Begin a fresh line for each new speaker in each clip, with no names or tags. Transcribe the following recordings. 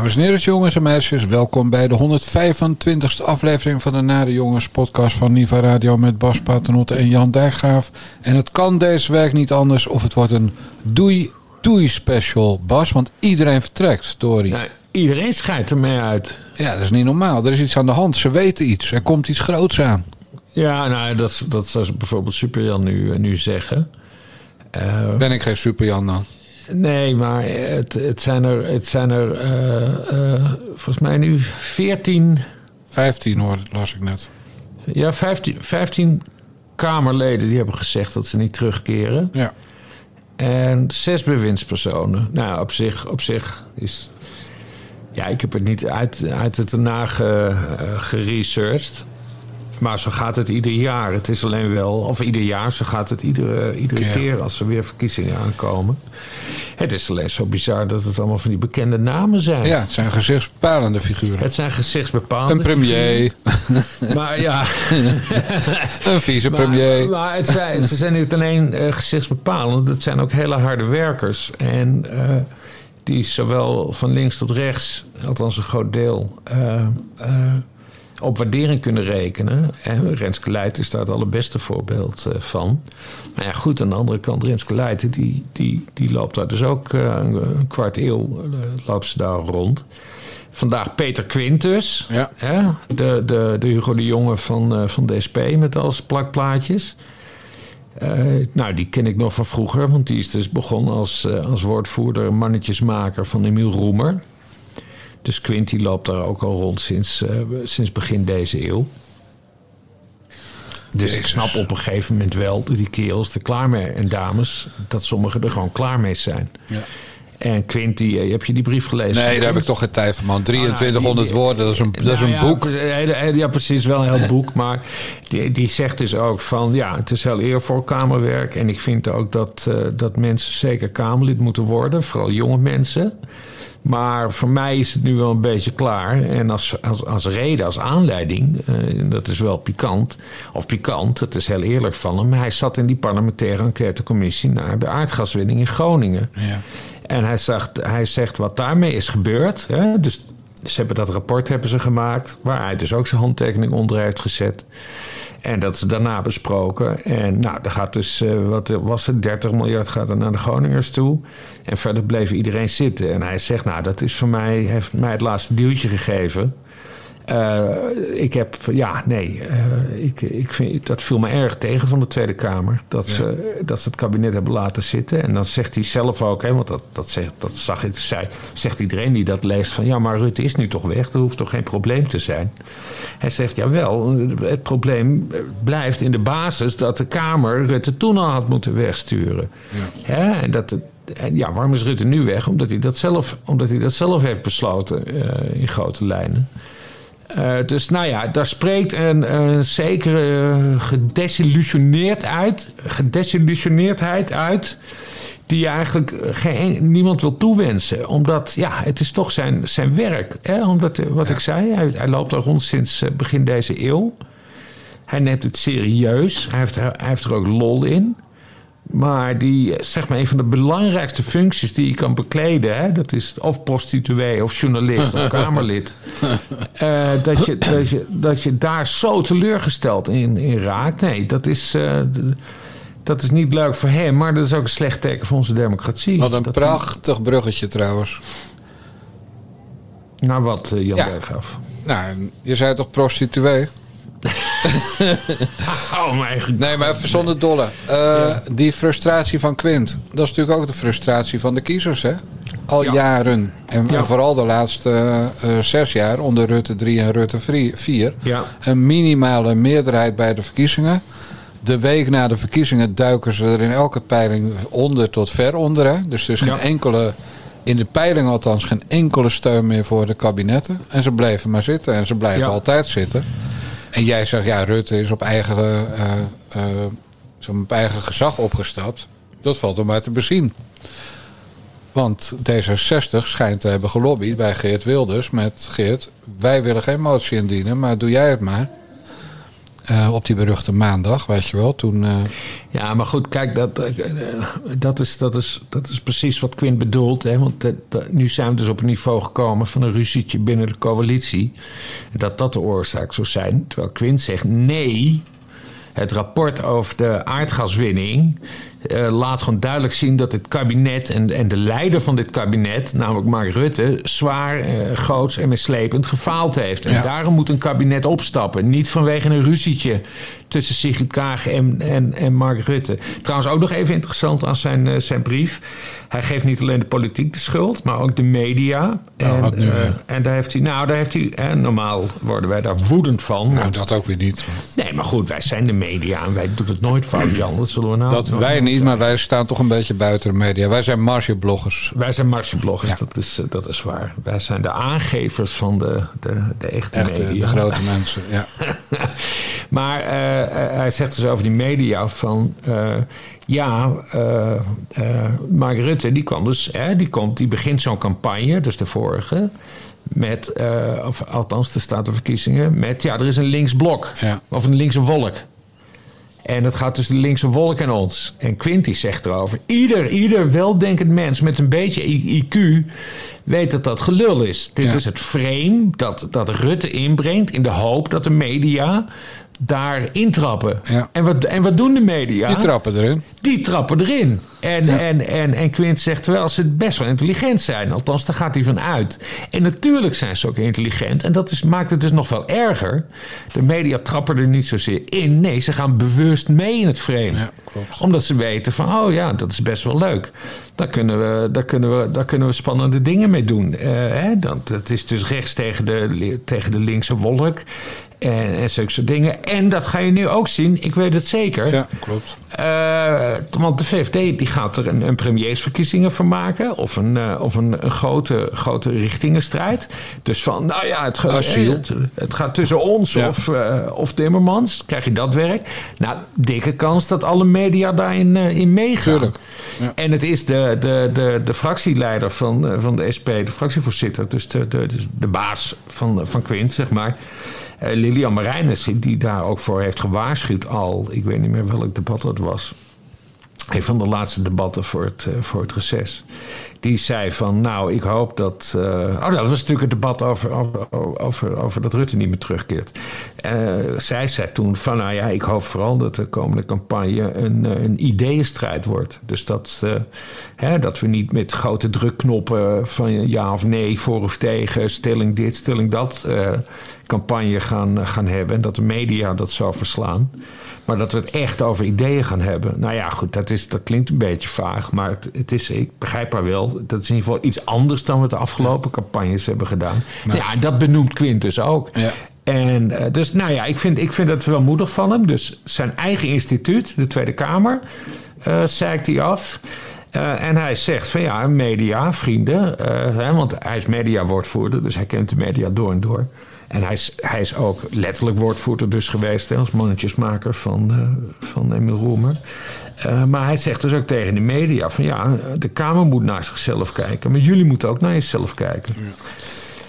Dames en heren, jongens en meisjes, welkom bij de 125ste aflevering van de Nare Jongens podcast van Niva Radio met Bas Paternotte en Jan Dijkgraaf. En het kan deze week niet anders of het wordt een doei doei special, Bas, want iedereen vertrekt, Dory.
Nou, iedereen scheidt ermee uit.
Ja, dat is niet normaal. Er is iets aan de hand. Ze weten iets. Er komt iets groots aan.
Ja, nou, dat, dat zou bijvoorbeeld Superjan nu, nu zeggen.
Uh, ben ik geen Superjan dan?
Nee, maar het, het zijn er, het zijn er uh, uh, volgens mij nu 14.
15 hoor, las ik net.
Ja, 15, 15 Kamerleden die hebben gezegd dat ze niet terugkeren.
Ja.
En zes bewindspersonen. Nou, op zich, op zich is. Ja, ik heb het niet uit, uit het erna geresearched. Maar zo gaat het ieder jaar. Het is alleen wel, of ieder jaar, zo gaat het iedere, iedere keer als er weer verkiezingen aankomen. Het is alleen zo bizar dat het allemaal van die bekende namen zijn.
Ja, het zijn gezichtsbepalende figuren.
Het zijn gezichtsbepalende
Een premier.
Maar ja.
een vicepremier.
Maar, maar het zijn, ze zijn niet alleen uh, gezichtsbepalend, het zijn ook hele harde werkers. En uh, die zowel van links tot rechts, althans een groot deel, uh, op waardering kunnen rekenen. En Renske Leijten is daar het allerbeste voorbeeld uh, van. Maar ja, goed, aan de andere kant, Renske Leijten, die, die, die loopt daar dus ook uh, een kwart eeuw uh, loopt ze daar rond. Vandaag Peter Quintus,
ja.
hè, de, de, de Hugo de Jonge van, van DSP met als plakplaatjes. nou, die ken ik nog van vroeger, want die is dus begonnen als, als woordvoerder, mannetjesmaker van Emiel Roemer. Dus Quinty loopt daar ook al rond sinds, uh, sinds begin deze eeuw. Dus ik snap op een gegeven moment wel dat die kerels er klaar mee en dames, dat sommigen er gewoon klaar mee zijn.
Ja.
En Quinty, heb je die brief gelezen?
Nee, daar heb ik toch geen tijd van, man. 2300 oh, nou, woorden, dat is een, dat is een boek.
Ja, ja, precies, wel een heel boek. Maar die, die zegt dus ook van... ja, het is heel eervol kamerwerk. En ik vind ook dat, uh, dat mensen zeker Kamerlid moeten worden. Vooral jonge mensen. Maar voor mij is het nu wel een beetje klaar. En als, als, als reden, als aanleiding, uh, dat is wel pikant. Of pikant, dat is heel eerlijk van hem. Hij zat in die parlementaire enquêtecommissie naar de aardgaswinning in Groningen.
Ja.
En hij zegt, hij zegt wat daarmee is gebeurd. Hè? Dus ze hebben dat rapport hebben ze gemaakt, waar hij dus ook zijn handtekening onder heeft gezet. En dat is daarna besproken. En nou, er gaat dus, uh, wat was het, 30 miljard gaat er naar de Groningers toe. En verder bleef iedereen zitten. En hij zegt, nou, dat is voor mij, heeft mij het laatste duwtje gegeven. Uh, ik heb, ja, nee, uh, ik, ik vind, dat viel me erg tegen van de Tweede Kamer. Dat, ja. ze, dat ze het kabinet hebben laten zitten. En dan zegt hij zelf ook, hè, want dat, dat, zegt, dat zag ik, zei, zegt iedereen die dat leest: van ja, maar Rutte is nu toch weg, er hoeft toch geen probleem te zijn. Hij zegt, jawel, het probleem blijft in de basis dat de Kamer Rutte toen al had moeten wegsturen.
Ja.
Hè, en dat ja, waarom is Rutte nu weg? Omdat hij dat zelf, omdat hij dat zelf heeft besloten uh, in grote lijnen. Uh, dus nou ja, daar spreekt een, een zekere gedesillusioneerd uit, gedesillusioneerdheid uit. Die je eigenlijk geen, niemand wil toewensen. Omdat, ja, het is toch zijn, zijn werk. Hè? Omdat, wat ja. ik zei, hij, hij loopt daar rond sinds begin deze eeuw. Hij neemt het serieus. Hij heeft, hij heeft er ook lol in. Maar die, zeg maar, een van de belangrijkste functies die je kan bekleden, hè, dat is of prostituee of journalist of Kamerlid. Uh, dat, je, dat, je, dat je daar zo teleurgesteld in, in raakt. Nee, dat is, uh, dat is niet leuk voor hem, maar dat is ook een slecht teken voor onze democratie.
Wat een
dat
prachtig die... bruggetje trouwens.
Naar wat, uh, Jan ja. Bergaf?
Nou, je zei toch prostituee?
oh mijn god.
Nee, maar zonder dolle. Uh, ja. Die frustratie van Quint, dat is natuurlijk ook de frustratie van de kiezers, hè? Al ja. jaren. En, ja. en, vooral de laatste uh, zes jaar onder Rutte 3 en Rutte 4. Een minimale meerderheid bij de verkiezingen. De week na de verkiezingen duiken ze er in elke peiling onder tot ver onder. Hè? Dus er is geen enkele, in de peiling althans, geen enkele steun meer voor de kabinetten. En ze bleven maar zitten en ze blijven altijd zitten. En jij zegt, ja, Rutte is op eigen, uh, op eigen gezag opgestapt. Dat valt er maar te bezien. Want D66 schijnt te hebben gelobbyd bij Geert Wilders met Geert, wij willen geen motie indienen, maar doe jij het maar. Eh, op die beruchte maandag, weet je wel. Toen, uh...
Ja, maar goed, kijk, dat, uh, dat, is, dat, is, dat is precies wat Quint bedoelt. Hè? Want nu zijn we dus op een niveau gekomen van een ruzietje binnen de coalitie. Dat dat de oorzaak zou zijn. Terwijl Quint zegt nee. Het rapport over de aardgaswinning uh, laat gewoon duidelijk zien dat het kabinet en, en de leider van dit kabinet, namelijk Mark Rutte, zwaar, uh, groots en mislepend gefaald heeft. En daarom moet een kabinet opstappen. Niet vanwege een ruzietje tussen Sigrid Kaag en, en, en Mark Rutte. Trouwens, ook nog even interessant aan zijn, uh, zijn brief. Hij geeft niet alleen de politiek de schuld, maar ook de media.
Nou,
en,
nu,
uh, en daar heeft hij, nou, daar heeft hij, hè, normaal worden wij daar woedend van.
Nou, dat ook weer niet.
Nee, maar goed, wij zijn de media en wij doen het nooit fout, Jan. Dat zullen we nou.
Dat wij niet, maar wij staan toch een beetje buiten de media. Wij zijn margebloggers.
Wij zijn margebloggers, ja. dat, is, dat is waar. Wij zijn de aangevers van de, de, de echte,
echte
media.
De grote mensen, ja.
maar uh, hij zegt dus over die media van... Uh, ja, uh, Mark Rutte, die, kwam dus, hè, die, komt, die begint zo'n campagne, dus de vorige... Met, of althans de statenverkiezingen, met ja, er is een linksblok.
Ja.
Of een linkse wolk. En dat gaat tussen de linkse wolk en ons. En Quinty zegt erover: ieder, ieder weldenkend mens met een beetje IQ weet dat dat gelul is. Dit
Ja.
is het frame dat, dat Rutte inbrengt in de hoop dat de media daar intrappen.
Ja.
En, wat, en wat doen de media?
Die trappen erin.
Die trappen erin. En, en, en, en Quint zegt wel ze best wel intelligent zijn. Althans, daar gaat hij van uit. En natuurlijk zijn ze ook intelligent. En dat is, maakt het dus nog wel erger. De media trappen er niet zozeer in. Nee, ze gaan bewust mee in het frame.
Ja.
Omdat ze weten van, oh ja, dat is best wel leuk. Daar kunnen we, daar kunnen we, daar kunnen we spannende dingen mee doen. Eh, hè? Dat, dat is dus rechts tegen de, tegen de linkse wolk. En, en zulke soort dingen. En dat ga je nu ook zien. Ik weet het zeker.
Ja, klopt.
Uh, want de VVD die gaat er een, een premiersverkiezingen van maken. Of een, uh, of een, een grote, grote richtingenstrijd. Dus van, nou ja, het, gaat,
Asiel.
het, het gaat tussen ons
Ja.
of, uh, of Timmermans. Krijg je dat werk? Nou, dikke kans dat alle media daarin in meegaan.
Tuurlijk. Ja.
En het is de, de, de, de fractieleider van, eh, van de SP, de fractievoorzitter. Dus de, de, dus de baas van, van Quint, zeg maar. Uh, Lilian Marijnissen, die daar ook voor heeft gewaarschuwd al. Ik weet niet meer welk debat dat was. Een van de laatste debatten voor het, uh, voor het reces. Die zei van, nou, ik hoop dat... Uh, oh, dat was natuurlijk het debat over, over, over, over dat Rutte niet meer terugkeert. Uh, zij zei toen van, nou ja, ik hoop vooral dat de komende campagne een, een ideeënstrijd wordt. Dus dat, hè, dat we niet met grote drukknoppen van ja of nee, voor of tegen, stelling dit, stelling dat campagne gaan, gaan hebben. En dat de media dat zou verslaan. Maar dat we het echt over ideeën gaan hebben. Nou ja, goed, dat, is, dat klinkt een beetje vaag. Maar het, het is, ik begrijp haar wel. Dat is in ieder geval iets anders dan we de afgelopen campagnes hebben gedaan.
Maar-
ja, dat benoemt Quint dus ook.
Ja.
En uh, dus, nou ja, ik vind, ik vind het wel moedig van hem. Dus zijn eigen instituut, de Tweede Kamer, uh, zeikt hij af. Uh, en hij zegt van ja, media, vrienden. uh, hè, want hij is mediawoordvoerder, dus hij kent de media door en door. En hij is, hij is ook letterlijk woordvoerder dus geweest... Hè, als mannetjesmaker van, uh, van Emil Roemer. Uh, maar hij zegt dus ook tegen de media van... ja, de Kamer moet naar zichzelf kijken... maar jullie moeten ook naar jezelf kijken.
Ja.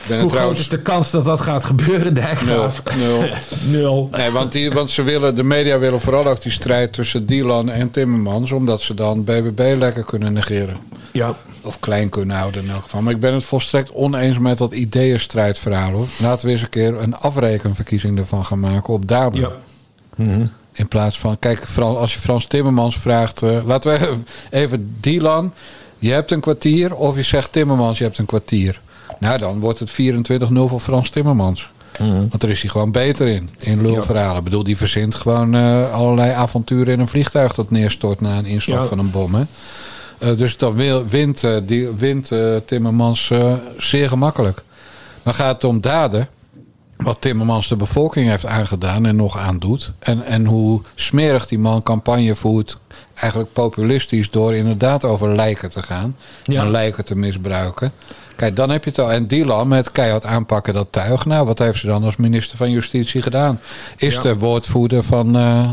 Ben
Hoe
trouwens...
groot is de kans dat dat gaat gebeuren, Dijkgraaf?
Nul. Nul.
Nul.
Nee, want, die, want ze willen, de media willen vooral ook die strijd tussen Dylan en Timmermans... omdat ze dan BBB lekker kunnen negeren.
Ja.
Of klein kunnen houden in elk geval. Maar ik ben het volstrekt oneens met dat ideeënstrijdverhaal. Hoor. Laten we eens een keer een afrekenverkiezing ervan gaan maken op daden.
Ja. Mhm.
In plaats van, kijk, Fran- als je Frans Timmermans vraagt... eh, laten we even, even Dylan, je hebt een kwartier... of je zegt Timmermans, je hebt een kwartier. Nou, dan wordt het 24-0 voor Frans Timmermans.
Mhm.
Want er is hij gewoon beter in, in lulverhalen. Ik bedoel, die verzint gewoon eh, allerlei avonturen in een vliegtuig... dat neerstort na een inslag
Ja.
van een bom, hè. Eh, dus dan wil, wint, eh, die, wint Timmermans zeer gemakkelijk. Maar gaat het om daden... wat Timmermans de bevolking heeft aangedaan en nog aandoet... en, en hoe smerig die man campagne voert... eigenlijk populistisch door inderdaad over lijken te gaan...
Ja.
en lijken te misbruiken... Kijk, dan heb je het al. En Dylan met keihard aanpakken dat tuig. Nou, wat heeft ze dan als minister van Justitie gedaan? Is
Ja.
de woordvoerder van eh,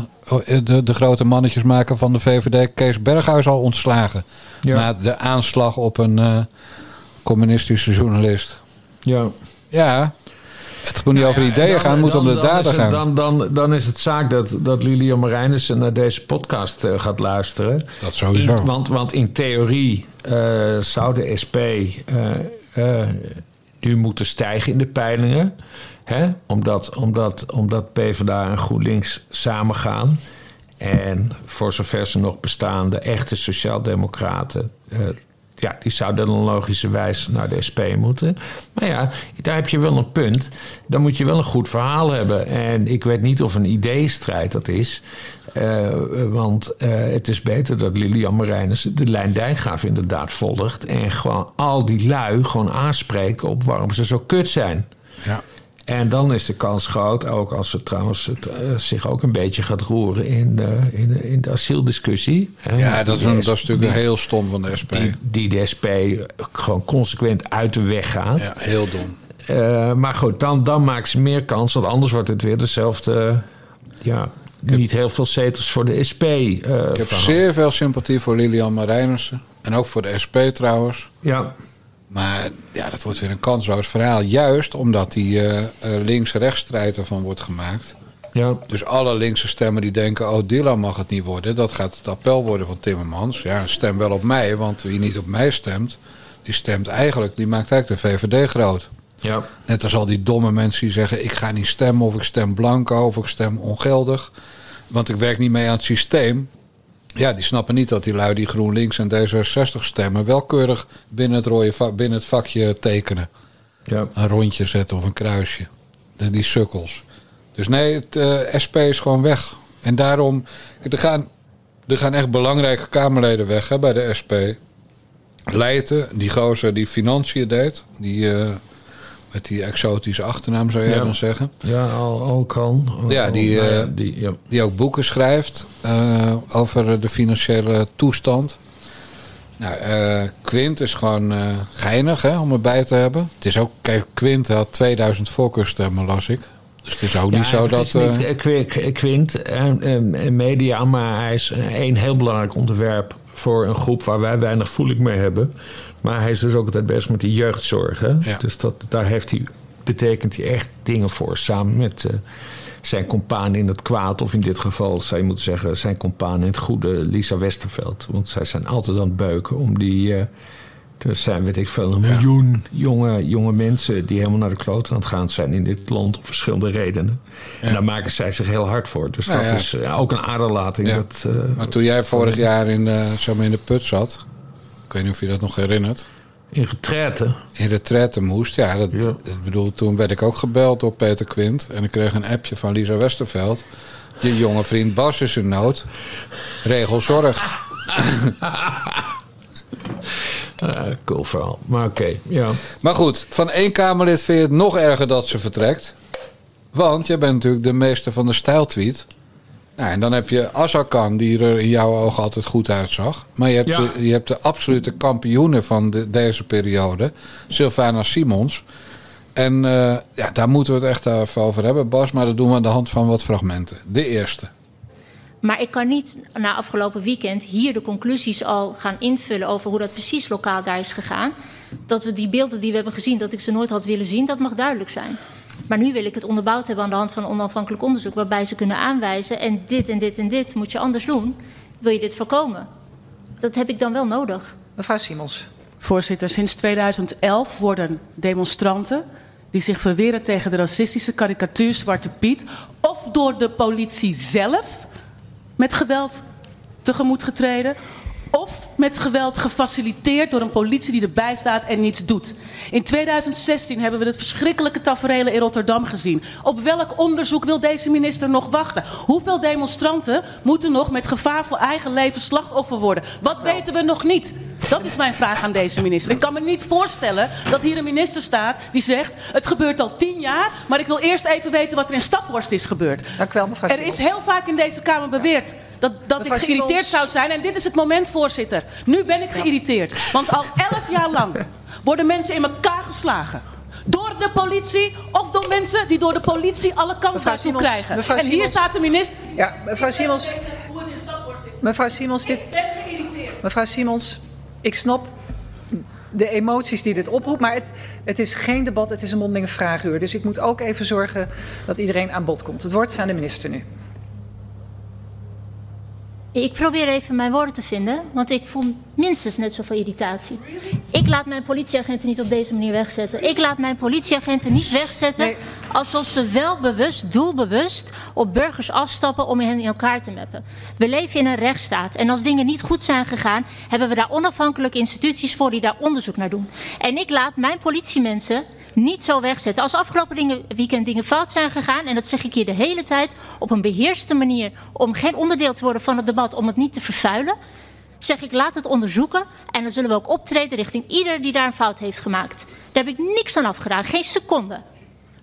de, de grote mannetjesmaker van de VVD, Kees Berghuis, al ontslagen?
Ja.
Na de aanslag op een eh, communistische journalist.
Ja.
Ja. Het moet niet over ideeën gaan, het moet om de daden gaan.
Dan, dan, dan is het zaak dat, dat Lilian Marijnissen naar deze podcast uh, gaat luisteren.
Dat sowieso.
In, want, want in theorie uh, zou de SP uh, nu moeten stijgen in de peilingen. Hè? Omdat, omdat, omdat PvdA en GroenLinks samengaan. En voor zover ze nog bestaan, de echte sociaaldemocraten ja, die zouden dan logischerwijs naar de SP moeten. Maar ja, daar heb je wel een punt. Dan moet je wel een goed verhaal hebben. En ik weet niet of een ideeënstrijd dat is. Uh, want uh, het is beter dat Lilian Marijnus de lijn Dijkgraaf inderdaad volgt. En gewoon al die lui gewoon aanspreekt op waarom ze zo kut zijn.
Ja.
En dan is de kans groot, ook als het trouwens het, uh, zich ook een beetje gaat roeren in de, in in de asieldiscussie.
Ja, dat is, een, dat is natuurlijk die, heel stom van de SP.
Die, die de SP gewoon consequent uit de weg gaat.
Ja, heel dom.
Uh, maar goed, dan, dan maakt ze meer kans, want anders wordt het weer dezelfde. Ja, niet heel veel zetels voor de SP. Uh,
ik heb verhaal. zeer veel sympathie voor Lilian Marijnissen. En ook voor de SP trouwens.
Ja.
Maar ja, dat wordt weer een kansloos verhaal. Juist omdat die uh, uh, links-rechts strijd ervan wordt gemaakt.
Ja.
Dus alle linkse stemmen die denken... oh, Dylan mag het niet worden. Dat gaat het appel worden van Timmermans. Ja, stem wel op mij. Want wie niet op mij stemt... die stemt eigenlijk... die maakt eigenlijk de VVD groot.
Ja.
Net als al die domme mensen die zeggen... ik ga niet stemmen of ik stem blanco of ik stem ongeldig. Want ik werk niet mee aan het systeem. Ja, die snappen niet dat die lui die GroenLinks en D66 stemmen... wel keurig binnen het, rode binnen het vakje tekenen.
Ja.
Een rondje zetten of een kruisje. De, die sukkels. Dus nee, het uh, SP is gewoon weg. En daarom... Er gaan, er gaan echt belangrijke Kamerleden weg hè, bij de SP. Leijten, die gozer die financiën deed... die... Uh, met die exotische achternaam zou je
Ja.
dan zeggen.
Ja, al, al kan. Al-
Ja, die,
nou
eh,
die ja.
Die ook boeken schrijft eh, over de financiële toestand. Nou, eh, Quint is gewoon eh, geinig hè, om erbij te hebben. Het is ook, kijk, Quint had 2000 voorkeurstemmen, las ik. Dus het is ook niet zo dat.
niet,
eh,
eh, Qu- Qu- Quint media, maar hij is één heel belangrijk onderwerp voor een groep waar wij weinig voeling mee hebben. Maar hij is dus ook altijd bezig met die jeugdzorg. Hè?
Ja.
Dus dat, daar heeft hij, betekent hij echt dingen voor. Samen met eh, zijn compaan in het kwaad, of in dit geval zou je moeten zeggen zijn compaan in het goede, Lisa Westerveld. Want zij zijn altijd aan het beuken om die. eh, er zijn, weet ik veel, een miljoen jonge, jonge mensen die helemaal naar de kloot aan het gaan zijn in dit land om verschillende redenen. En daar maken zij zich heel hard voor. Dus
Nou
dat
ja.
is eh, ook een aderlating. Dat, eh,
maar toen jij vorig jaar in, de, zeg maar in de put zat. Ik weet niet of je dat nog herinnert.
in retraite.
In retraite moest. Ja, dat, bedoel, toen werd ik ook gebeld door Peter Quint. En ik kreeg een appje van Lisa Westerveld. Je jonge vriend Bas is in nood. Regel zorg.
Eh, cool verhaal. Maar oké, ja.
Maar goed, van één Kamerlid vind je het nog erger dat ze vertrekt. Want jij bent natuurlijk de meester van de stijltweet. Nou, en dan heb je Azarkan, die er in jouw ogen altijd goed uitzag. Maar je hebt,
Ja.
de, je hebt de absolute kampioenen van de- deze periode. Sylvana Simons. En eh, ja, daar moeten we het echt even over hebben, Bas. Maar dat doen we aan de hand van wat fragmenten. De eerste.
Maar ik kan niet na afgelopen weekend hier de conclusies al gaan invullen over hoe dat precies lokaal daar is gegaan. Dat we die beelden die we hebben gezien, dat ik ze nooit had willen zien, dat mag duidelijk zijn. Maar nu wil ik het onderbouwd hebben aan de hand van onafhankelijk onderzoek, waarbij ze kunnen aanwijzen en dit en dit en dit moet je anders doen. Wil je dit voorkomen? Dat heb ik dan wel nodig.
Mevrouw Simons.
Voorzitter, sinds 2011 worden demonstranten die zich verweren tegen de racistische karikatuur Zwarte Piet of door de politie zelf met geweld tegemoet getreden? Of met geweld gefaciliteerd door een politie die erbij staat en niets doet. In 2016 hebben we het verschrikkelijke taferelen in Rotterdam gezien. Op welk onderzoek wil deze minister nog wachten? Hoeveel demonstranten moeten nog met gevaar voor eigen leven slachtoffer worden? Wat weten we nog niet? Dat is mijn vraag aan deze minister. Ik kan me niet voorstellen dat hier een minister staat die zegt: Het gebeurt al tien jaar, maar ik wil eerst even weten wat er in Staphorst is gebeurd.
Dank u wel, mevrouw
Er is heel vaak in deze Kamer beweerd dat, dat ik geïrriteerd zou zijn. En dit is het moment, voorzitter. Nu ben ik geïrriteerd. Want al elf jaar lang worden mensen in elkaar geslagen. Door de politie of door mensen die door de politie alle kans
Mevrouw
daartoe krijgen.
mevrouw
en hier
Simons.
staat de minister.
Ja, mevrouw Simons. Mevrouw Simons, dit,
Ik ben geïrriteerd.
mevrouw Simons, ik snap de emoties die dit oproept. Maar het, het is geen debat, het is een mondelinge vraaguur. Dus ik moet ook even zorgen dat iedereen aan bod komt. Het woord is aan de minister nu.
Ik probeer even mijn woorden te vinden, want ik voel minstens net zoveel irritatie. Ik laat mijn politieagenten niet op deze manier wegzetten. Ik laat mijn politieagenten niet wegzetten alsof ze wel bewust, doelbewust op burgers afstappen om hen in elkaar te meppen. We leven in een rechtsstaat en als dingen niet goed zijn gegaan, hebben we daar onafhankelijke instituties voor die daar onderzoek naar doen. En ik laat mijn politiemensen niet zo wegzetten. Als afgelopen dingen, weekend dingen fout zijn gegaan, en dat zeg ik hier de hele tijd, op een beheerste manier, om geen onderdeel te worden van het debat, om het niet te vervuilen, zeg ik laat het onderzoeken en dan zullen we ook optreden richting ieder die daar een fout heeft gemaakt. Daar heb ik niks aan afgedaan, geen seconde.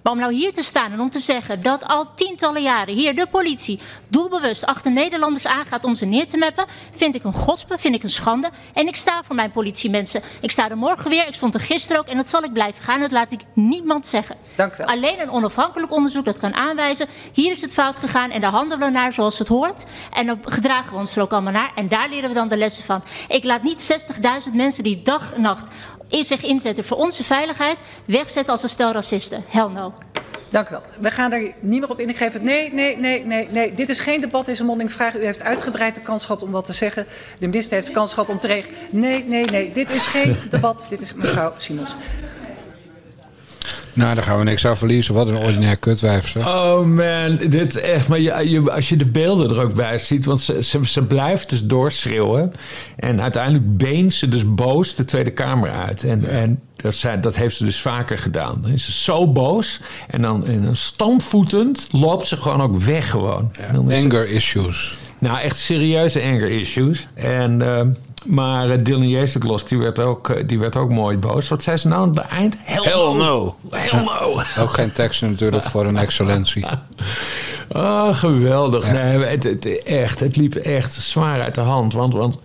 Maar om nou hier te staan en om te zeggen dat al tientallen jaren hier de politie doelbewust achter Nederlanders aangaat om ze neer te meppen, vind ik een gospe, vind ik een schande. En ik sta voor mijn politiemensen. Ik sta er morgen weer, ik stond er gisteren ook en dat zal ik blijven gaan. Dat laat ik niemand zeggen.
Dank u wel.
Alleen een onafhankelijk onderzoek dat kan aanwijzen. Hier is het fout gegaan en daar handelen we naar zoals het hoort. En dan gedragen we ons er ook allemaal naar. En daar leren we dan de lessen van. Ik laat niet 60.000 mensen die dag en nacht zich inzetten voor onze veiligheid wegzetten als een stel racisten. Hell no.
Dank u wel. We gaan er niet meer op in. Ik geef het. Nee, nee, nee, nee, nee. Dit is geen debat, dit is een mondeling vraag. U heeft uitgebreid de kans gehad om wat te zeggen. De minister heeft de kans gehad om te regelen. Nee, nee, nee. Dit is geen debat. Dit is mevrouw Simons.
Nou, daar gaan we niks aan verliezen. Wat een ordinair kutwijf, zeg.
Oh man, dit is echt. Maar je, je- als je de beelden er ook bij ziet, want ze, ze, ze blijft dus doorschreeuwen. En uiteindelijk beent ze dus boos de Tweede Kamer uit. En, en dat, zei, dat heeft ze dus vaker gedaan. Dan is ze zo boos. En dan, en dan stampvoetend loopt ze gewoon ook weg gewoon. Is
Anger issues.
nou, echt serieuze anger issues. En, eh, maar uh, Dylan Jezenklos, die, werd ook, eh, die werd ook mooi boos. Wat zei ze nou aan het eind? Hell,
Hell no.
Hell no.
Ook geen tekst natuurlijk voor een excellentie.
Oh, geweldig. Nee, het, het, echt, het liep echt zwaar uit de hand. Want, want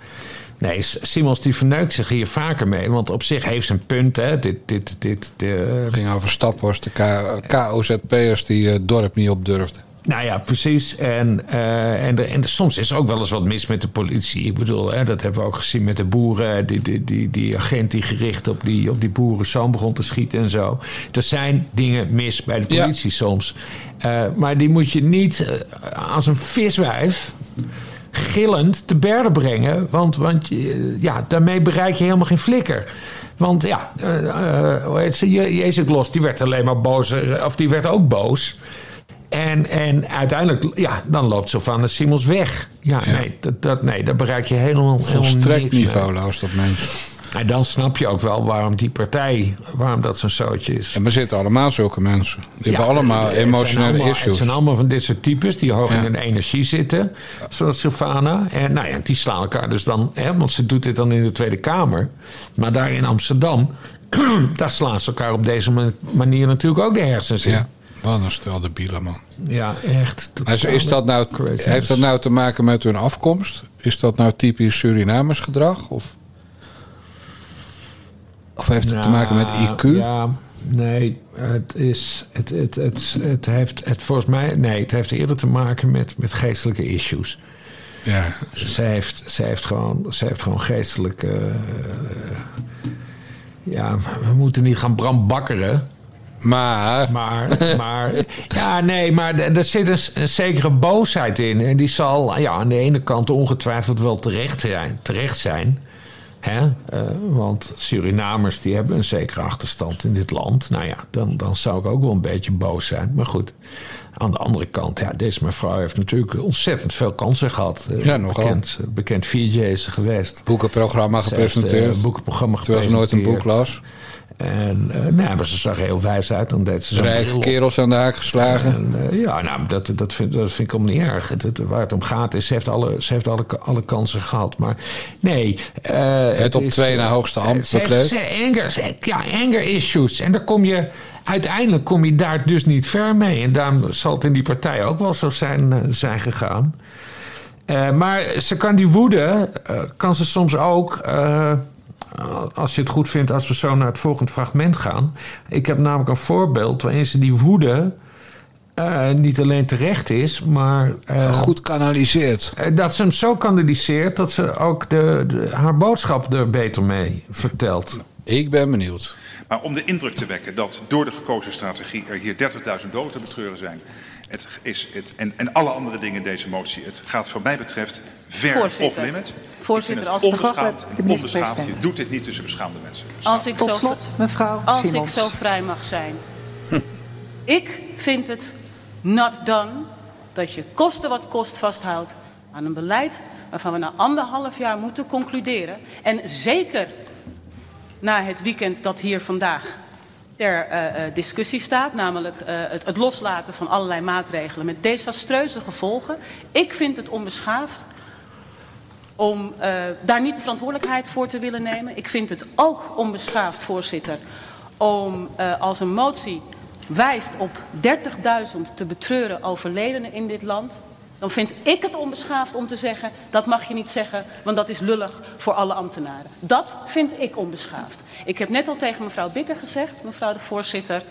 nee, Simons die verneukt zich hier vaker mee. Want op zich heeft ze een punt. Hè. Dit, dit, dit, de,
Het ging over Staphorst, de KOZP'ers die het dorp niet op durfden.
Nou ja, precies. En, eh, en, en soms is er ook wel eens wat mis met de politie. Ik bedoel, hè, dat hebben we ook gezien met de boeren. Die, die, die, die agent die gericht op die, op die boerenzoon begon te schieten en zo. Er zijn dingen mis bij de
Ja.
politie soms. Eh, maar die moet je niet eh, als een viswijf gillend te berden brengen. Want, want ja, daarmee bereik je helemaal geen flikker. Want ja, eh, hoe heet ze? Je- Jezus Los, die werd alleen maar boos. Of die werd ook boos. En, en uiteindelijk, ja, dan loopt Sylvana Simons weg. Ja,
Ja.
Nee, dat, dat, nee, daar bereik je helemaal, helemaal
Volstrekt niveauloos, dat mens.
En dan snap je ook wel waarom die partij, waarom dat zo'n zootje is.
En we zitten allemaal zulke mensen. Die hebben allemaal
het
emotionele
allemaal-
issues.
Het zijn allemaal van dit soort types die hoog
Ja.
in hun energie zitten. Zoals Sylvana. En nou ja, die slaan elkaar dus dan... Hè, want ze doet dit dan in de Tweede Kamer. Maar daar in Amsterdam... daar slaan ze elkaar op deze ma- manier natuurlijk ook de hersens in.
Ja, wat een stel de bielen, man.
Ja, echt.
Maar is- dat nou,
craziness.
heeft dat nou te maken met hun afkomst? Is dat nou typisch Surinamers gedrag? Of, of heeft het te maken met
Nou,
IQ?
Ja, nee, het is. Het, het, het, het heeft. Het, volgens mij. Nee, het heeft eerder te maken met, met geestelijke issues.
Ja,
Ze heeft, ze heeft, gewoon, ze heeft gewoon geestelijke. eh, ja, we moeten niet gaan brambakkeren.
Maar
Maar, maar ja, nee, maar er zit een, een zekere boosheid in. En die zal ja, aan de ene kant ongetwijfeld wel terecht zijn. Terecht zijn hè? Eh, want Surinamers die hebben een zekere achterstand in dit land. Nou ja, dan, dan zou ik ook wel een beetje boos zijn. Maar goed, aan de andere kant, ja, deze mevrouw heeft natuurlijk ontzettend veel kansen gehad. Eh,
Ja, nogal.
Bekend, bekend VJ is ze geweest.
boekenprogramma
heeft, eh,
gepresenteerd.
boekenprogramma
Terwijl ze nooit een boek
gepresenteerd.
las.
En uh, nou, maar ze zag heel wijs uit. Dan deed ze
Rijke kerels aan de haak geslagen.
En, uh, ja, nou, dat, dat, vind, dat vind ik allemaal niet erg. Het, het, waar het om gaat is, ze heeft alle, ze heeft alle, alle kansen gehad. Maar nee. Uh,
het op
is,
twee na hoogste bekleed.
heeft anger, ja, anger issues. En dan kom je, uiteindelijk kom je daar dus niet ver mee. En daarom zal het in die partij ook wel zo zijn, zijn gegaan. Maar ze kan die woede, kan ze soms ook als je het goed vindt als we zo naar het volgende fragment gaan. Ik heb namelijk een voorbeeld waarin ze die woede uh, niet alleen terecht is, maar. Uh,
Goed kanaliseert.
dat ze hem zo kanaliseert dat ze ook de, de, haar boodschap er beter mee vertelt.
Ik ben benieuwd.
Maar om de indruk te wekken dat door de gekozen strategie er hier 30.000 doden te betreuren zijn. Het is het, en, en alle andere dingen in deze motie. Het gaat wat mij betreft ver
Voorzitter.
off limit.
Voorzitter,
ik
als
vind
ik-
het onbeschaamd,
de minister-president.
onbeschaamd. Je doet dit niet tussen beschaamde mensen.
Als ik,
Tot
zo,
slot, mevrouw
als ik zo vrij mag zijn. ik vind het not done dat je kosten wat kost vasthoudt aan een beleid waarvan we na anderhalf jaar moeten concluderen. En zeker na het weekend dat hier vandaag ter eh, eh, discussie staat, namelijk eh, het, het loslaten van allerlei maatregelen met desastreuze gevolgen. Ik vind het onbeschaafd om daar niet de verantwoordelijkheid voor te willen nemen. Ik vind het ook onbeschaafd, voorzitter, om als een motie wijst op 30.000 te betreuren overledenen in dit land. Dan vind ik het onbeschaafd om te zeggen, dat mag je niet zeggen, want dat is lullig voor alle ambtenaren. Dat vind ik onbeschaafd. Ik heb net al tegen mevrouw Bikker gezegd, mevrouw de voorzitter,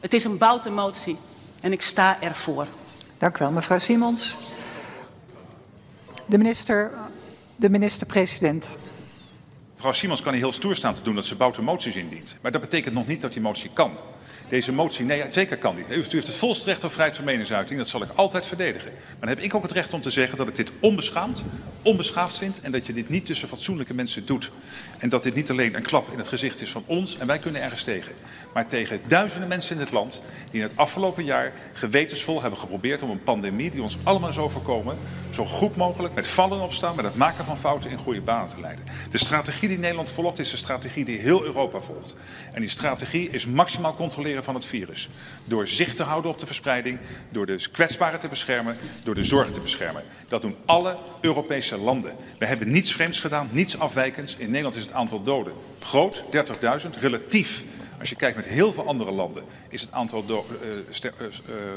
het is een boute motie en ik sta ervoor.
Dank u wel, mevrouw Simons. De minister, de minister-president.
Mevrouw Simons kan hier heel stoer staan te doen dat ze boute moties indient. Maar dat betekent nog niet dat die motie kan. Deze motie, nee, zeker kan die. U heeft het volste recht op vrijheid van meningsuiting. Dat zal ik altijd verdedigen. Maar dan heb ik ook het recht om te zeggen dat ik dit onbeschaamd, onbeschaafd vind. En dat je dit niet tussen fatsoenlijke mensen doet. En dat dit niet alleen een klap in het gezicht is van ons en wij kunnen ergens tegen. Maar tegen duizenden mensen in het land die in het afgelopen jaar gewetensvol hebben geprobeerd om een pandemie die ons allemaal is overkomen, zo goed mogelijk met vallen en opstaan, met het maken van fouten in goede banen te leiden. De strategie die Nederland volgt is de strategie die heel Europa volgt. En die strategie is maximaal controleren van het virus. Door zicht te houden op de verspreiding, door de kwetsbaren te beschermen, door de zorg te beschermen. Dat doen alle Europese landen. We hebben niets vreemds gedaan, niets afwijkends. In Nederland is het aantal doden groot, 30.000, relatief. Als je kijkt met heel veel andere landen, is het aantal do- eh, eh,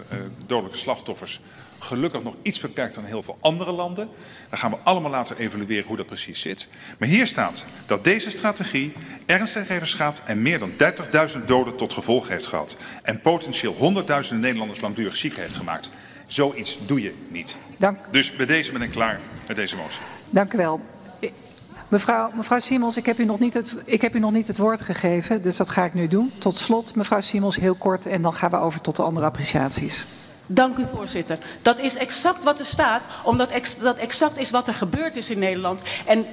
eh, dodelijke slachtoffers gelukkig nog iets beperkt dan heel veel andere landen. Dan gaan we allemaal laten evalueren hoe dat precies zit. Maar hier staat dat deze strategie ernstig heeft geschaad en meer dan 30.000 doden tot gevolg heeft gehad. En potentieel honderdduizenden Nederlanders langdurig ziek heeft gemaakt. Zoiets doe je niet.
Dank,
Dus bij deze ben ik klaar met deze motie.
dank u wel. Mevrouw, mevrouw Simons, ik heb, u nog niet het, ik heb u nog niet het woord gegeven, dus dat ga ik nu doen. Tot slot, mevrouw Simons, heel kort en dan gaan we over tot de andere appreciaties.
Dank u, voorzitter. Dat is exact wat er staat, omdat dat exact is wat er gebeurd is in Nederland. En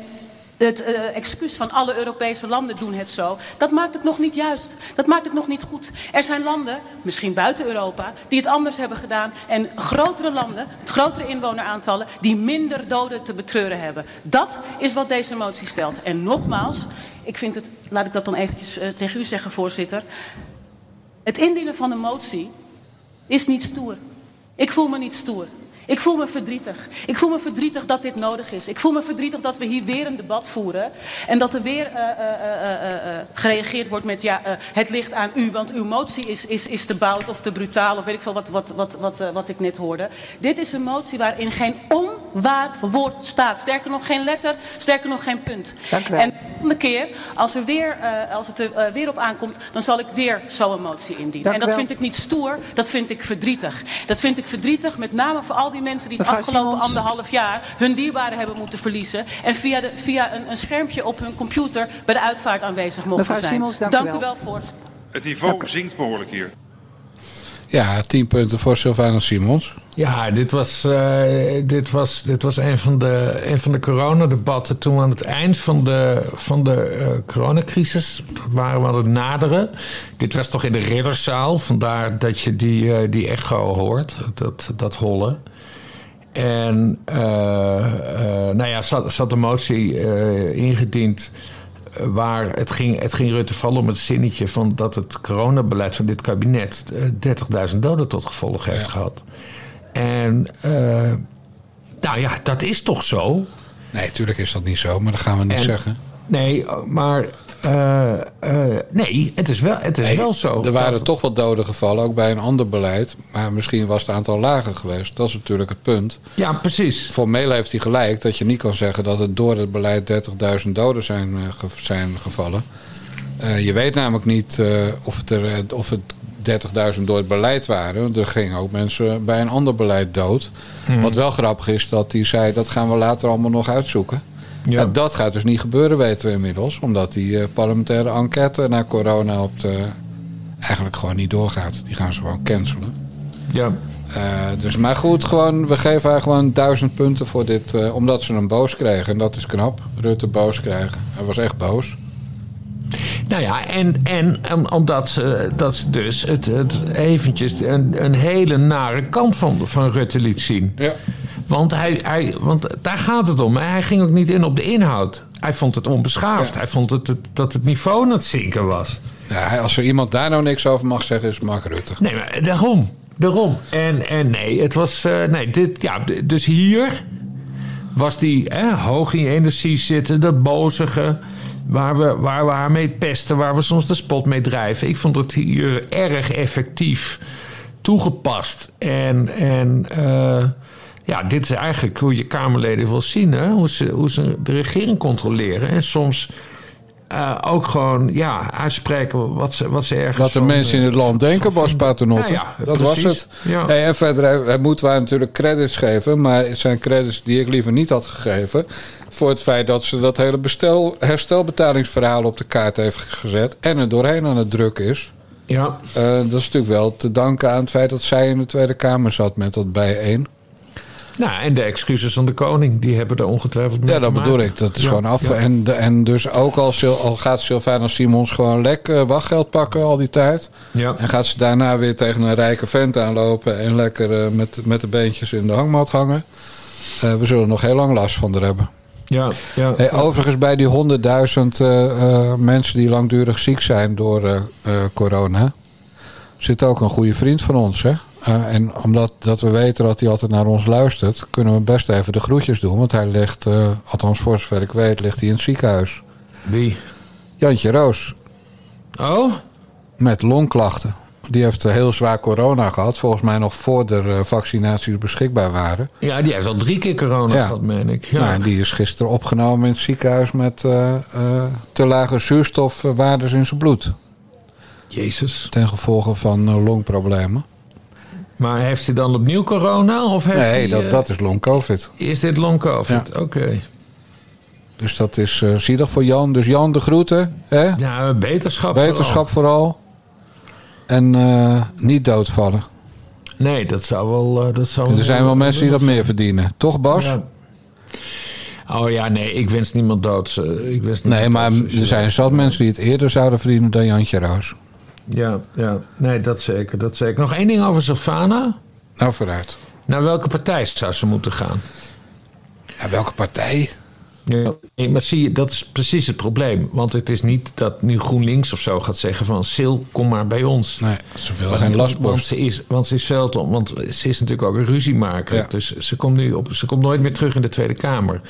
het eh, excuus van alle Europese landen doen het zo. Dat maakt het nog niet juist. Dat maakt het nog niet goed. Er zijn landen, misschien buiten Europa, die het anders hebben gedaan. En grotere landen, met grotere inwoneraantallen, die minder doden te betreuren hebben. Dat is wat deze motie stelt. En nogmaals, ik vind het, laat ik dat dan eventjes eh, tegen u zeggen, voorzitter. Het indienen van een motie is niet stoer. Ik voel me niet stoer. Ik voel me verdrietig. Ik voel me verdrietig dat dit nodig is. Ik voel me verdrietig dat we hier weer een debat voeren. En dat er weer eh, eh, eh, gereageerd wordt met ja, eh, het ligt aan u, want uw motie is, is, is te bout of te brutaal of weet ik veel wat, wat, wat, wat, eh, wat ik net hoorde. Dit is een motie waarin geen onwaard woord staat. Sterker nog geen letter, sterker nog geen punt.
Dank u wel.
En volgende keer, als, er weer, eh, als het er eh, weer op aankomt, dan zal ik weer zo'n motie indienen.
Dank
en dat
wel.
vind ik niet stoer, dat vind ik verdrietig. Dat vind ik verdrietig, met name voor al die mensen die het
Mevrouw
afgelopen
Simons.
anderhalf jaar hun dierbaren hebben moeten verliezen. En via, de, via een, een schermpje op hun computer bij de uitvaart aanwezig mochten
Mevrouw
zijn.
Simons, dank u
u
wel.
wel, voorzitter.
Het niveau zinkt behoorlijk hier.
Ja, 10 punten voor Sylvana Simons.
Ja, dit was, eh, dit was, dit was een van de, een van de coronadebatten toen we aan het eind van de, van de eh, coronacrisis waren we aan het naderen. Dit was toch in de ridderzaal, vandaar dat je die, eh, die echo hoort, dat, dat hollen. En nou ja, zat, zat de motie ingediend waar het ging, het ging Rutte vallen om het zinnetje van dat het coronabeleid van dit kabinet eh, 30.000 doden tot gevolg heeft gehad. En eh, nou ja, dat is toch zo?
Nee, natuurlijk is dat niet zo, maar dat gaan we niet
En-
zeggen.
Nee, maar eh, eh, nee, het is wel, het is
Nee,
wel zo.
Er waren
dat-
toch wat doden gevallen, ook bij een ander beleid. Maar misschien was het aantal lager geweest. Dat is natuurlijk het punt.
Ja, precies.
Formeel heeft hij gelijk dat je niet kan zeggen dat het door het beleid 30.000 doden zijn, eh, ge- zijn gevallen. Je weet namelijk niet of het, er, of het 30.000 door het beleid waren. Er gingen ook mensen bij een ander beleid dood.
Mhm.
Wat wel grappig is dat hij zei dat gaan we later allemaal nog uitzoeken. Ja. dat gaat dus niet gebeuren, weten we inmiddels. Omdat die uh, parlementaire enquête naar corona op de, eigenlijk gewoon niet doorgaat. Die gaan ze gewoon cancelen.
Ja.
Uh, dus, maar goed, gewoon, we geven haar gewoon duizend punten voor dit. Uh, omdat ze hem boos kregen. En dat is knap. Rutte boos krijgen. Hij was echt boos.
Nou ja, en, en omdat ze, dat ze dus het, het eventjes een, een hele nare kant van, van Rutte liet zien.
Ja.
Want, hij, hij, want daar gaat het om. Hij ging ook niet in op de inhoud. Hij vond het onbeschaafd. Hij vond het, dat het niveau aan het zinken was.
Ja, als er iemand daar nou niks over mag zeggen, is Mark Rutte.
Nee, maar daarom. Daarom. En, en nee, het was. Uh, nee, dit, ja, dus hier was die hè, hoog in energie zitten, dat bozige. Waar we, waar we haar mee pesten, waar we soms de spot mee drijven. Ik vond het hier erg effectief toegepast. En, en uh, ja, dit is eigenlijk hoe je Kamerleden wil zien. Hè? Hoe, ze, hoe ze de regering controleren. En soms uh, ook gewoon ja, uitspreken wat ze, wat ze ergens...
Wat de mensen in het land denken, Bas Paternotte. Ja, ja, dat precies. was het.
Ja.
En verder hij, moeten wij natuurlijk credits geven. Maar het zijn credits die ik liever niet had gegeven. Voor het feit dat ze dat hele bestel, herstelbetalingsverhaal op de kaart heeft gezet. En er doorheen aan het druk is.
Ja.
Uh, dat is natuurlijk wel te danken aan het feit dat zij in de Tweede Kamer zat met dat bijeen.
Nou, en de excuses van de koning, die hebben er ongetwijfeld mee
Ja, dat bedoel ik. Dat is
Ja,
gewoon af.
ja.
En, en dus ook al, al gaat Sylvana Simons gewoon lek eh, wachtgeld pakken al die tijd.
Ja.
En gaat ze daarna weer tegen een rijke vent aanlopen en lekker eh, met, met de beentjes in de hangmat hangen. Eh, we zullen nog heel lang last van er hebben.
Ja, ja.
Hey, overigens, bij die honderdduizend eh, eh, mensen die langdurig ziek zijn door corona, zit ook een goede vriend van ons. Hè? Eh, en omdat dat we weten dat hij altijd naar ons luistert, kunnen we best even de groetjes doen. Want hij ligt, eh, althans voor zover ik weet, ligt hij in het ziekenhuis.
Wie?
Jantje Roos,
Oh?
met longklachten. Die heeft eh, heel zwaar corona gehad. Volgens mij nog voor de vaccinaties beschikbaar waren.
Ja, die heeft al drie keer corona
Ja.
gehad, meen ik. Ja.
Nou, en die is gisteren opgenomen in het ziekenhuis met te lage zuurstofwaardes in zijn bloed.
Jezus.
Ten gevolge van longproblemen.
Maar heeft hij dan opnieuw corona? Of heeft
Nee,
hij,
dat,
eh,
dat is long covid.
Is dit long covid? Oké.
Dus dat is eh zielig voor Jan. Dus Jan, de groeten. Hè?
Ja, beterschap.
Wetenschap vooral. En eh, niet doodvallen.
Nee, dat zou wel... dat zou
Er zijn wel mensen die dat meer verdienen. Toch, Bas?
Ja. Oh ja, nee, ik wens niemand dood. Ik wens
Nee, maar
dood,
er zijn zat mensen die het eerder zouden verdienen dan Jantje Roos.
Ja, ja, nee, dat zeker, dat zeker. Nog één ding over Sylvana.
Nou, vooruit.
Naar welke partij zou ze moeten gaan?
Ja, welke partij?
Ja, maar zie je, dat is precies het probleem. Want het is niet dat nu GroenLinks of zo gaat zeggen van... Sil, kom maar bij ons.
Nee, ze wil
Want-
geen
Want ze is, want ze is zeldzaam, want ze is natuurlijk ook een ruziemaker.
Ja.
Dus ze komt nu op, ze komt nooit meer terug in de Tweede Kamer.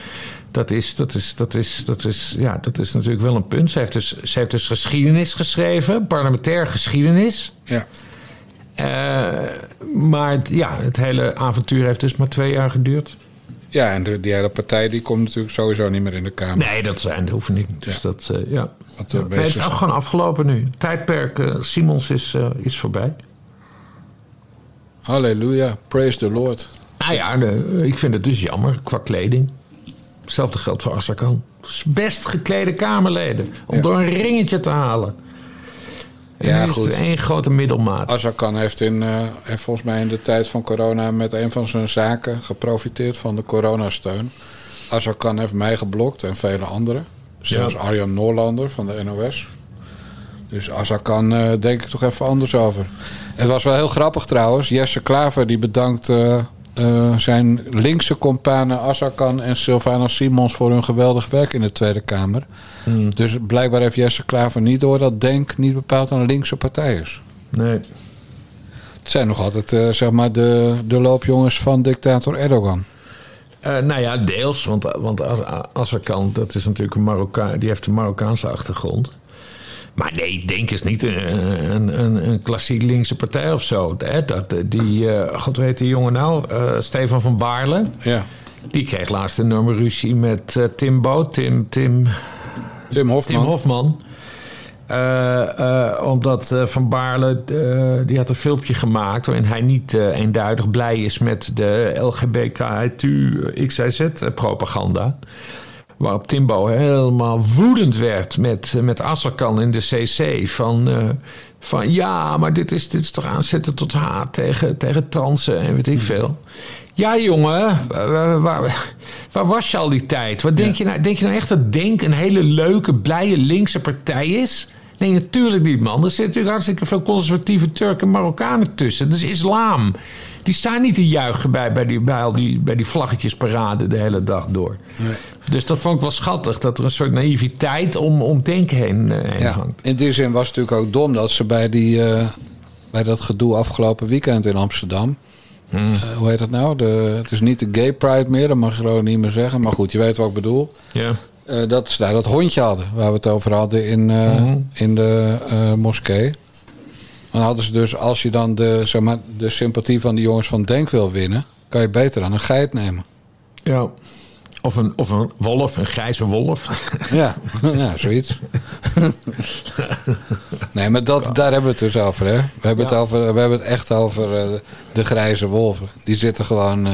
Dat is, dat is, dat is, dat is, ja, dat is natuurlijk wel een punt. Ze heeft dus, ze heeft dus geschiedenis geschreven, parlementair geschiedenis.
Ja.
Eh, maar het, ja, het hele avontuur heeft dus maar twee jaar geduurd.
Ja, en de, die hele partij die komt natuurlijk sowieso niet meer in de Kamer.
Nee, dat zijn. Dus dat, eh, ja.
Wat,
Ja,
eh,
nee, het is ook gewoon afgelopen nu. Tijdperk eh, Simons is, eh, is voorbij.
Halleluja, praise the Lord.
Nou ja, de- ik vind het dus jammer qua kleding. Hetzelfde geldt voor Assakan. Dus best geklede Kamerleden. Om
Ja.
door een ringetje te halen.
Ja, goed.
het één grote middelmaat.
Azarkan heeft, in, eh, heeft volgens mij in de tijd van corona met een van zijn zaken geprofiteerd van de coronasteun. Azarkan heeft mij geblokt en vele anderen. Zelfs
Ja.
Arjan Noorlander van de NOS. Dus Azarkan eh denk ik toch even anders over. Het was wel heel grappig trouwens. Jesse Klaver die bedankt eh, eh, zijn linkse companen Azarkan en Sylvana Simons voor hun geweldig werk in de Tweede Kamer.
Hmm.
Dus blijkbaar heeft Jesse Klaver niet door dat Denk niet bepaald een linkse partij is.
Nee.
Het zijn nog altijd eh, zeg maar de, de loopjongens van dictator Erdogan.
Eh, nou ja, deels. Want, want Assakan, dat is natuurlijk een Marokkaan. Die heeft een Marokkaanse achtergrond. Maar nee, Denk is niet een, een, een, een klassiek linkse partij of zo. Hè? Dat, die, eh, god weet die jongen nou, eh, Stefan van Baarle.
Ja.
Die kreeg laatst een enorme ruzie met eh, Tim Boot. Tim, Tim,
Tim Hofman.
Tim Hofman. Eh, eh, omdat eh, Van Baarle, eh, die had een filmpje gemaakt... waarin hij niet eh, eenduidig blij is met de LGBTQ XIZ-propaganda. Waarop Timbo helemaal woedend werd met, met Asserkan in de CC. Van, eh, van ja, maar dit is, dit is toch aanzetten tot haat tegen, tegen transen en weet ik veel. Ja, jongen, waar, waar, waar was je al die tijd? Wat denk, je nou, denk je nou echt dat Denk een hele leuke, blije linkse partij is? Nee, natuurlijk niet, man. Er zitten natuurlijk hartstikke veel conservatieve Turken en Marokkanen tussen. Dat is islam. Die staan niet te juichen bij, bij, die, bij, al die, bij die vlaggetjesparade de hele dag door.
Nee.
Dus dat vond ik wel schattig. Dat er een soort naïviteit om, om denken heen, eh, heen
Ja,
hangt.
in die zin was het natuurlijk ook dom dat ze bij, die, eh, bij dat gedoe afgelopen weekend in Amsterdam.
Hmm.
eh, hoe heet dat nou? De, het is niet de Gay Pride meer, dat mag je gewoon niet meer zeggen. Maar goed, je weet wat ik bedoel.
Ja.
Eh, dat ze daar dat hondje hadden, waar we het over hadden in, eh,
Mhm.
in de eh, moskee. Dan hadden ze dus, als je dan de, zeg maar, de sympathie van die jongens van Denk wil winnen, kan je beter dan een geit nemen.
ja. Of een, of een wolf, een grijze wolf.
Ja, ja zoiets. nee, maar dat, daar hebben we het dus over, hè? We hebben, het, over, we hebben het echt over de grijze wolven. Die zitten gewoon.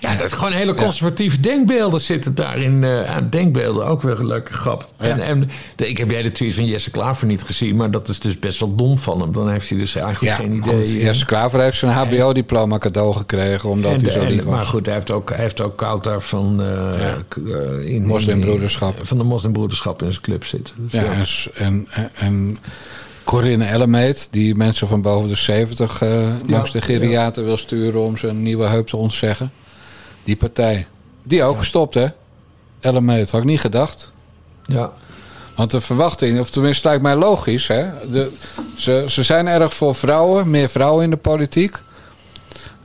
Ja, dat is gewoon hele conservatieve denkbeelden zitten daarin. eh aan denkbeelden ook weer een leuke grap. En, en de, ik heb jij de tweet van Jesse Klaver niet gezien, maar dat is dus best wel dom van hem. Dan heeft hij dus eigenlijk
ja,
geen idee.
goed,
eh,
Jesse Klaver heeft zijn HBO-diploma cadeau gekregen omdat
en
hij zo lief was.
Maar goed, hij heeft ook, hij heeft ook Kautar van, eh, in,
Moslimbroederschap.
Van de moslimbroederschap in zijn club zitten. Dus
ja, en, en, en, Corinne Ellemeet, die mensen van boven de 70 eh, langs de geriaten wil sturen om zijn nieuwe heup te ontzeggen. Die partij. Die ook gestopt, hè? Ellemeet, had ik niet gedacht.
ja.
Want de verwachting, of tenminste lijkt mij logisch, hè? De, ze, ze zijn erg voor vrouwen, meer vrouwen in de politiek.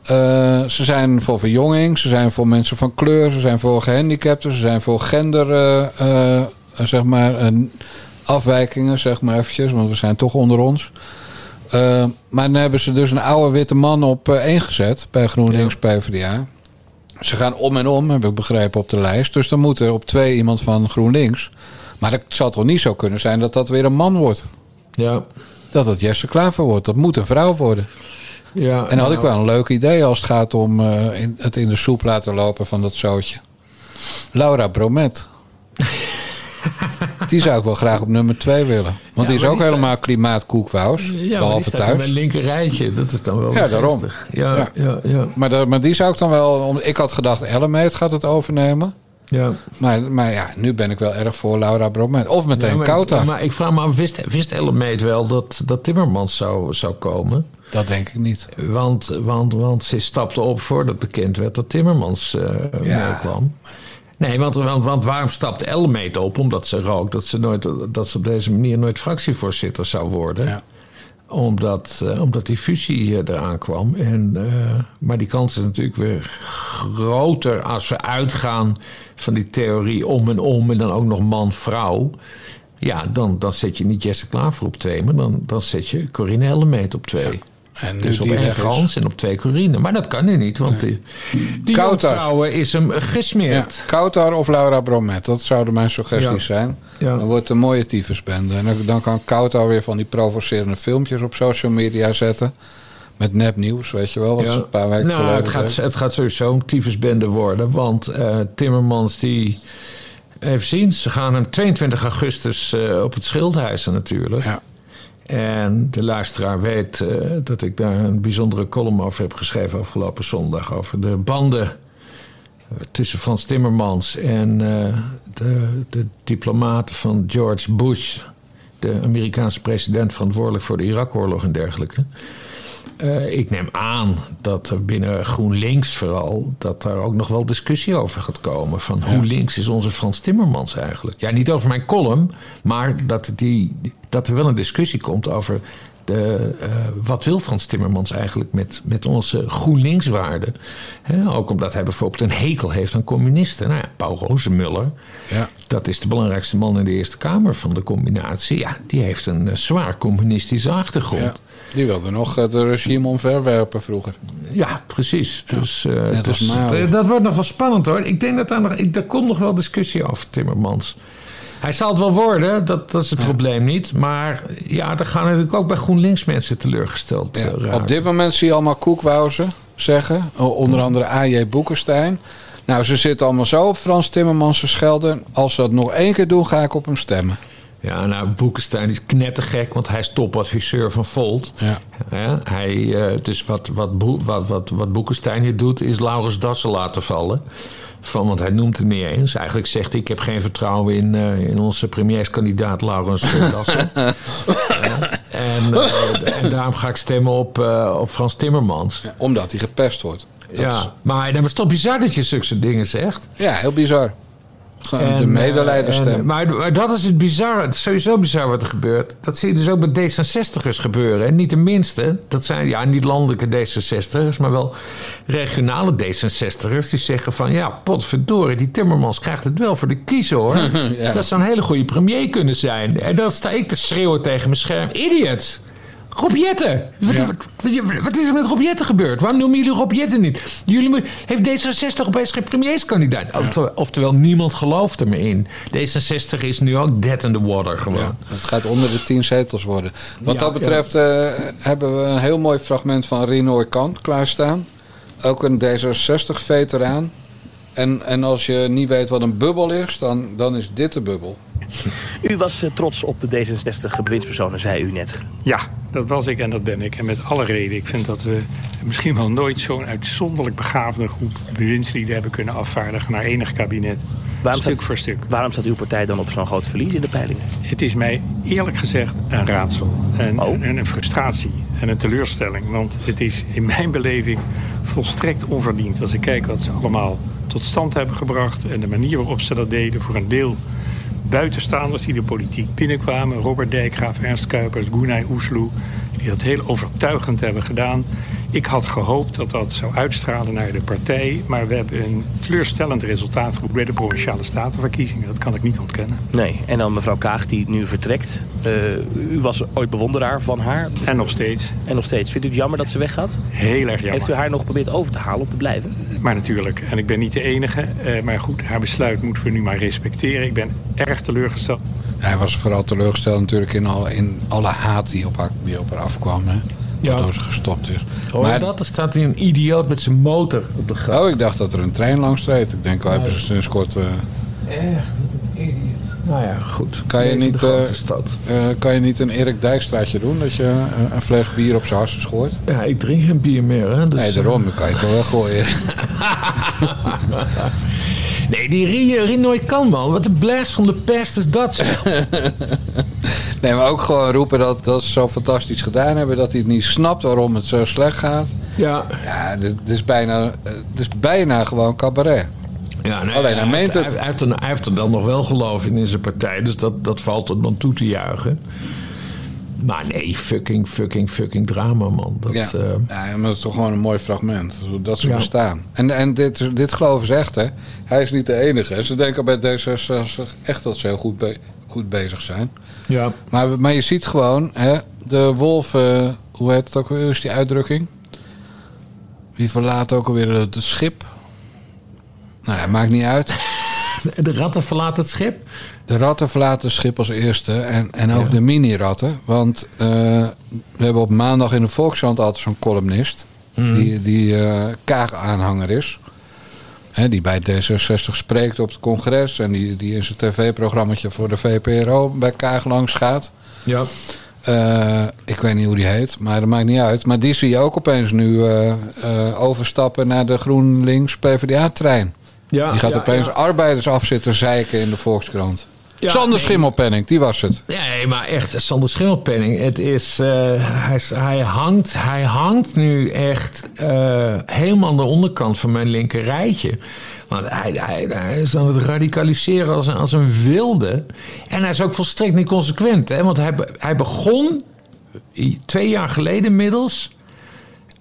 Eh, ze zijn voor verjonging, ze zijn voor mensen van kleur, ze zijn voor gehandicapten, ze zijn voor gender, eh, eh, zeg maar, afwijkingen, zeg maar eventjes, want we zijn toch onder ons. Maar dan hebben ze dus een oude witte man op één gezet bij GroenLinks PvdA. Ze gaan om en om, heb ik begrepen, op de lijst. Dus dan moet er op twee iemand van GroenLinks. Maar het zal toch niet zo kunnen zijn dat dat weer een man wordt?
Ja.
Dat het Jesse Klaver wordt. Dat moet een vrouw worden.
Ja,
En dan had ik wel een leuk idee als het gaat om eh, in, het in de soep laten lopen van dat zootje. Laura Bromet. die zou ik wel graag op nummer twee willen. Want die is ook
die
helemaal klimaatkoekwaus.
Ja,
behalve thuis.
mijn linker rijtje. Dat is dan wel
Ja, daarom.
Ja,
Ja.
ja. Ja,
Maar, dat- maar die zou ik dan wel... Ik had gedacht, Ellemeet gaat het overnemen.
ja.
Maar, maar ja, nu ben ik wel erg voor Laura Bromet. Of meteen
Ja, maar,
Kouta.
Maar ik vraag me af, wist, wist Ellemeet wel dat, dat Timmermans zou, zou komen?
Dat denk ik niet.
Want, want, want ze stapte op voordat bekend werd dat Timmermans eh
Ja.
meekwam. Nee, want, want, want waarom stapt Ellemeet op? Omdat ze rook dat ze, nooit, dat ze op deze manier nooit fractievoorzitter zou worden.
Ja.
Omdat, eh, omdat die fusie eraan kwam. En, eh, maar die kans is natuurlijk weer groter als we uitgaan van die theorie om en om en dan ook nog man-vrouw. Ja, dan, dan zet je niet Jesse Klaver op twee, maar dan, dan zet je Corinne Ellemeet op twee.
En nu
Dus op één Frans en op twee Corine. Maar dat kan nu niet, want die, jonkvrouwen is hem
Ja,
gesmeerd.
Koutar of Laura Bromet. Dat zouden mijn suggesties
Ja.
zijn.
Ja.
Dan wordt het een mooie tyfusbende. En dan, kan Koutar weer van die provocerende filmpjes op social media zetten. Met nepnieuws, weet je wel. Wat een paar weken
nou, het gaat, het gaat sowieso een tyfusbende worden. Want eh, Timmermans die... Even zien, ze gaan hem 22 augustus eh, op het Schildhuizen natuurlijk.
Ja.
En de luisteraar weet eh, dat ik daar een bijzondere column over heb geschreven afgelopen zondag. Over de banden tussen Frans Timmermans en eh, de, de diplomaten van George Bush. De Amerikaanse president verantwoordelijk voor de Irak-oorlog en dergelijke. Eh, ik neem aan dat er binnen GroenLinks vooral... dat daar ook nog wel discussie over gaat komen. Van hoe links is onze Frans Timmermans eigenlijk? Ja, niet over mijn column, maar dat, die, dat er wel een discussie komt over... De, eh, wat wil Frans Timmermans eigenlijk met, met onze GroenLinkswaarden? Ook omdat hij bijvoorbeeld een hekel heeft aan communisten. Nou ja, Paul Rozemuller,
Ja.
dat is de belangrijkste man in de Eerste Kamer van de combinatie. Ja, die heeft een eh, zwaar communistische achtergrond.
Ja. Die wilde nog het regime omverwerpen vroeger.
Ja, precies. Dus, eh, dus, eh, dat wordt nog wel spannend hoor. Ik denk dat daar nog. Ik, daar komt nog wel discussie over Timmermans. Hij zal het wel worden, dat, dat is het probleem niet. Maar ja, er gaan natuurlijk ook bij GroenLinks mensen teleurgesteld
Ja.
eh, raken.
Op dit moment zie je allemaal koekwauzen zeggen. Onder andere A.J. Boekenstein. Nou, ze zitten allemaal zo op Frans Timmermans schelden. Als ze dat nog één keer doen, ga ik op hem stemmen.
Ja, nou, Boekenstein is knettergek, want hij is topadviseur van Volt.
Ja.
Ja, hij, eh, dus wat, wat, wat, wat Boekenstein hier doet, is Laurens Dassen laten vallen. Van, want hij noemt het niet eens. Eigenlijk zegt hij, ik heb geen vertrouwen in, eh, in onze premierskandidaat Laurens Dassen. Ja, en, eh, en daarom ga ik stemmen op, eh, op Frans Timmermans.
Ja, omdat hij gepest wordt. Dat
ja,
is-
maar, nee, maar het is toch bizar dat je zulke dingen zegt.
ja, heel bizar. De medelijderstem.
eh, en- maar, maar dat is het bizarre. Het is sowieso bizar wat er gebeurt. Dat zie je dus ook bij D66'ers gebeuren. En niet de minste. Dat zijn ja, niet landelijke D66'ers, maar wel regionale D66'ers. Die zeggen van ja, potverdorie, die Timmermans krijgt het wel voor de kiezer hoor.
Ja.
Dat zou een hele goede premier kunnen zijn. En dan sta ik te schreeuwen tegen mijn scherm. Idiots! Rob Jetten! Wat,
Ja.
wat, is er met Rob Jetten gebeurd? Waarom noemen jullie Rob Jetten niet? Jullie, heeft D66 opeens geen premierskandidaat? Oftewel, oftewel, niemand gelooft er me in. D66 is nu ook dead in the water gewoon.
Ja, het gaat onder de tien zetels worden. Wat dat betreft eh, hebben we een heel mooi fragment van Rinoy Kant klaarstaan. Ook een D66-veteraan. En, en als je niet weet wat een bubbel is, dan, dan is dit de bubbel.
U was eh, trots op de D66 bewindspersonen, zei u net.
Ja, dat was ik en dat ben ik. En met alle reden. Ik vind dat we misschien wel nooit zo'n uitzonderlijk begaafde groep bewindslieden hebben kunnen afvaardigen naar enig kabinet.
Waarom
stuk
staat-
voor stuk.
Waarom staat uw partij dan op zo'n groot verlies in de peilingen?
Het is mij eerlijk gezegd een raadsel. En,
Oh.
en een frustratie en een teleurstelling. Want het is in mijn beleving volstrekt onverdiend. Als ik kijk wat ze allemaal tot stand hebben gebracht... en de manier waarop ze dat deden voor een deel buitenstaanders die de politiek binnenkwamen. Robert Dijkgraaf, Ernst Kuipers, Gunay Oesloe. Die dat heel overtuigend hebben gedaan. Ik had gehoopt dat dat zou uitstralen naar de partij. Maar we hebben een teleurstellend resultaat geboekt bij de Provinciale Statenverkiezingen. Dat kan ik niet ontkennen.
Nee, en dan mevrouw Kaag die nu vertrekt. Eh, u was ooit bewonderaar van haar
En nog steeds.
en nog steeds. Vindt u het jammer dat ze weggaat?
Heel erg jammer.
Heeft u haar nog geprobeerd over te halen om te blijven?
Maar natuurlijk, en ik ben niet de enige. eh, maar goed, haar besluit moeten we nu maar respecteren. Ik ben erg teleurgesteld.
Hij was vooral teleurgesteld natuurlijk in, al, in alle haat die op haar, die op haar afkwam. Hè?
Ja.
Waardoor ze gestopt is.
Hoor je
maar,
dat? Er staat hier een idioot met zijn motor op de gracht.
oh, ik dacht dat er een trein langs reed. Ik denk, oh, hebben ze sinds kort... eh,
Echt, wat een idiot. Nou ja, goed.
Kan je niet, eh, eh, kan je niet een Erik Dijkstraatje doen? Dat je een, een fles bier op zijn hartstikke gooit?
Ja, ik drink geen bier meer. Hè, dus,
nee, daarom. Dan kan je het wel weggooien.
Nee, die Rie- Rinoy kan man. Wat een blast van de pest is dat zeg.
Nee, maar ook gewoon roepen dat, dat ze zo fantastisch gedaan hebben. Dat hij het niet snapt waarom het zo slecht gaat.
ja.
Ja, dit, dit is, bijna, dit is bijna gewoon cabaret.
ja nee,
Alleen, hij meent
heeft,
het.
Hij, heeft er, hij heeft er dan nog wel geloof in in zijn partij. Dus dat, dat valt er dan toe te juichen. Maar nee, fucking, fucking, fucking drama man. Dat,
Ja.
eh,
ja, maar het is toch gewoon een mooi fragment. Dat ze
Ja.
bestaan. En, en dit, dit geloven ze echt, hè. Hij is niet de enige. Ze denken bij D66 echt dat ze heel goed, be- goed bezig zijn.
Ja.
Maar, maar je ziet gewoon, hè, de wolf, eh, hoe heet het ook weer, is die uitdrukking? Wie verlaat ook alweer het schip? Nou ja, maakt niet uit.
De ratten verlaten het schip.
De ratten verlaten het schip als eerste en, en ook
Ja.
de mini-ratten. Want eh, we hebben op maandag in de Volkskrant altijd zo'n columnist...
Mhm.
die, die eh Kaag-aanhanger is. Hè, die bij D66 spreekt op het congres... en die, die in zijn tv-programmaatje voor de VPRO bij Kaag langs gaat...
Ja.
Eh, ik weet niet hoe die heet, maar dat maakt niet uit. Maar die zie je ook opeens nu eh, eh, overstappen naar de GroenLinks PvdA-trein.
ja
Die gaat
ja,
opeens
ja.
arbeiders afzitten zeiken in de Volkskrant.
Ja,
Sander
nee.
Schimmelpenning, die was het.
Nee, maar echt, Sander Schimmelpenning. Het is, eh, hij, hij, hangt, hij hangt nu echt eh, helemaal aan de onderkant van mijn linker rijtje. Want hij, hij, hij is aan het radicaliseren als een, als een wilde. En hij is ook volstrekt niet consequent. Hè? Want hij, hij begon twee jaar geleden inmiddels.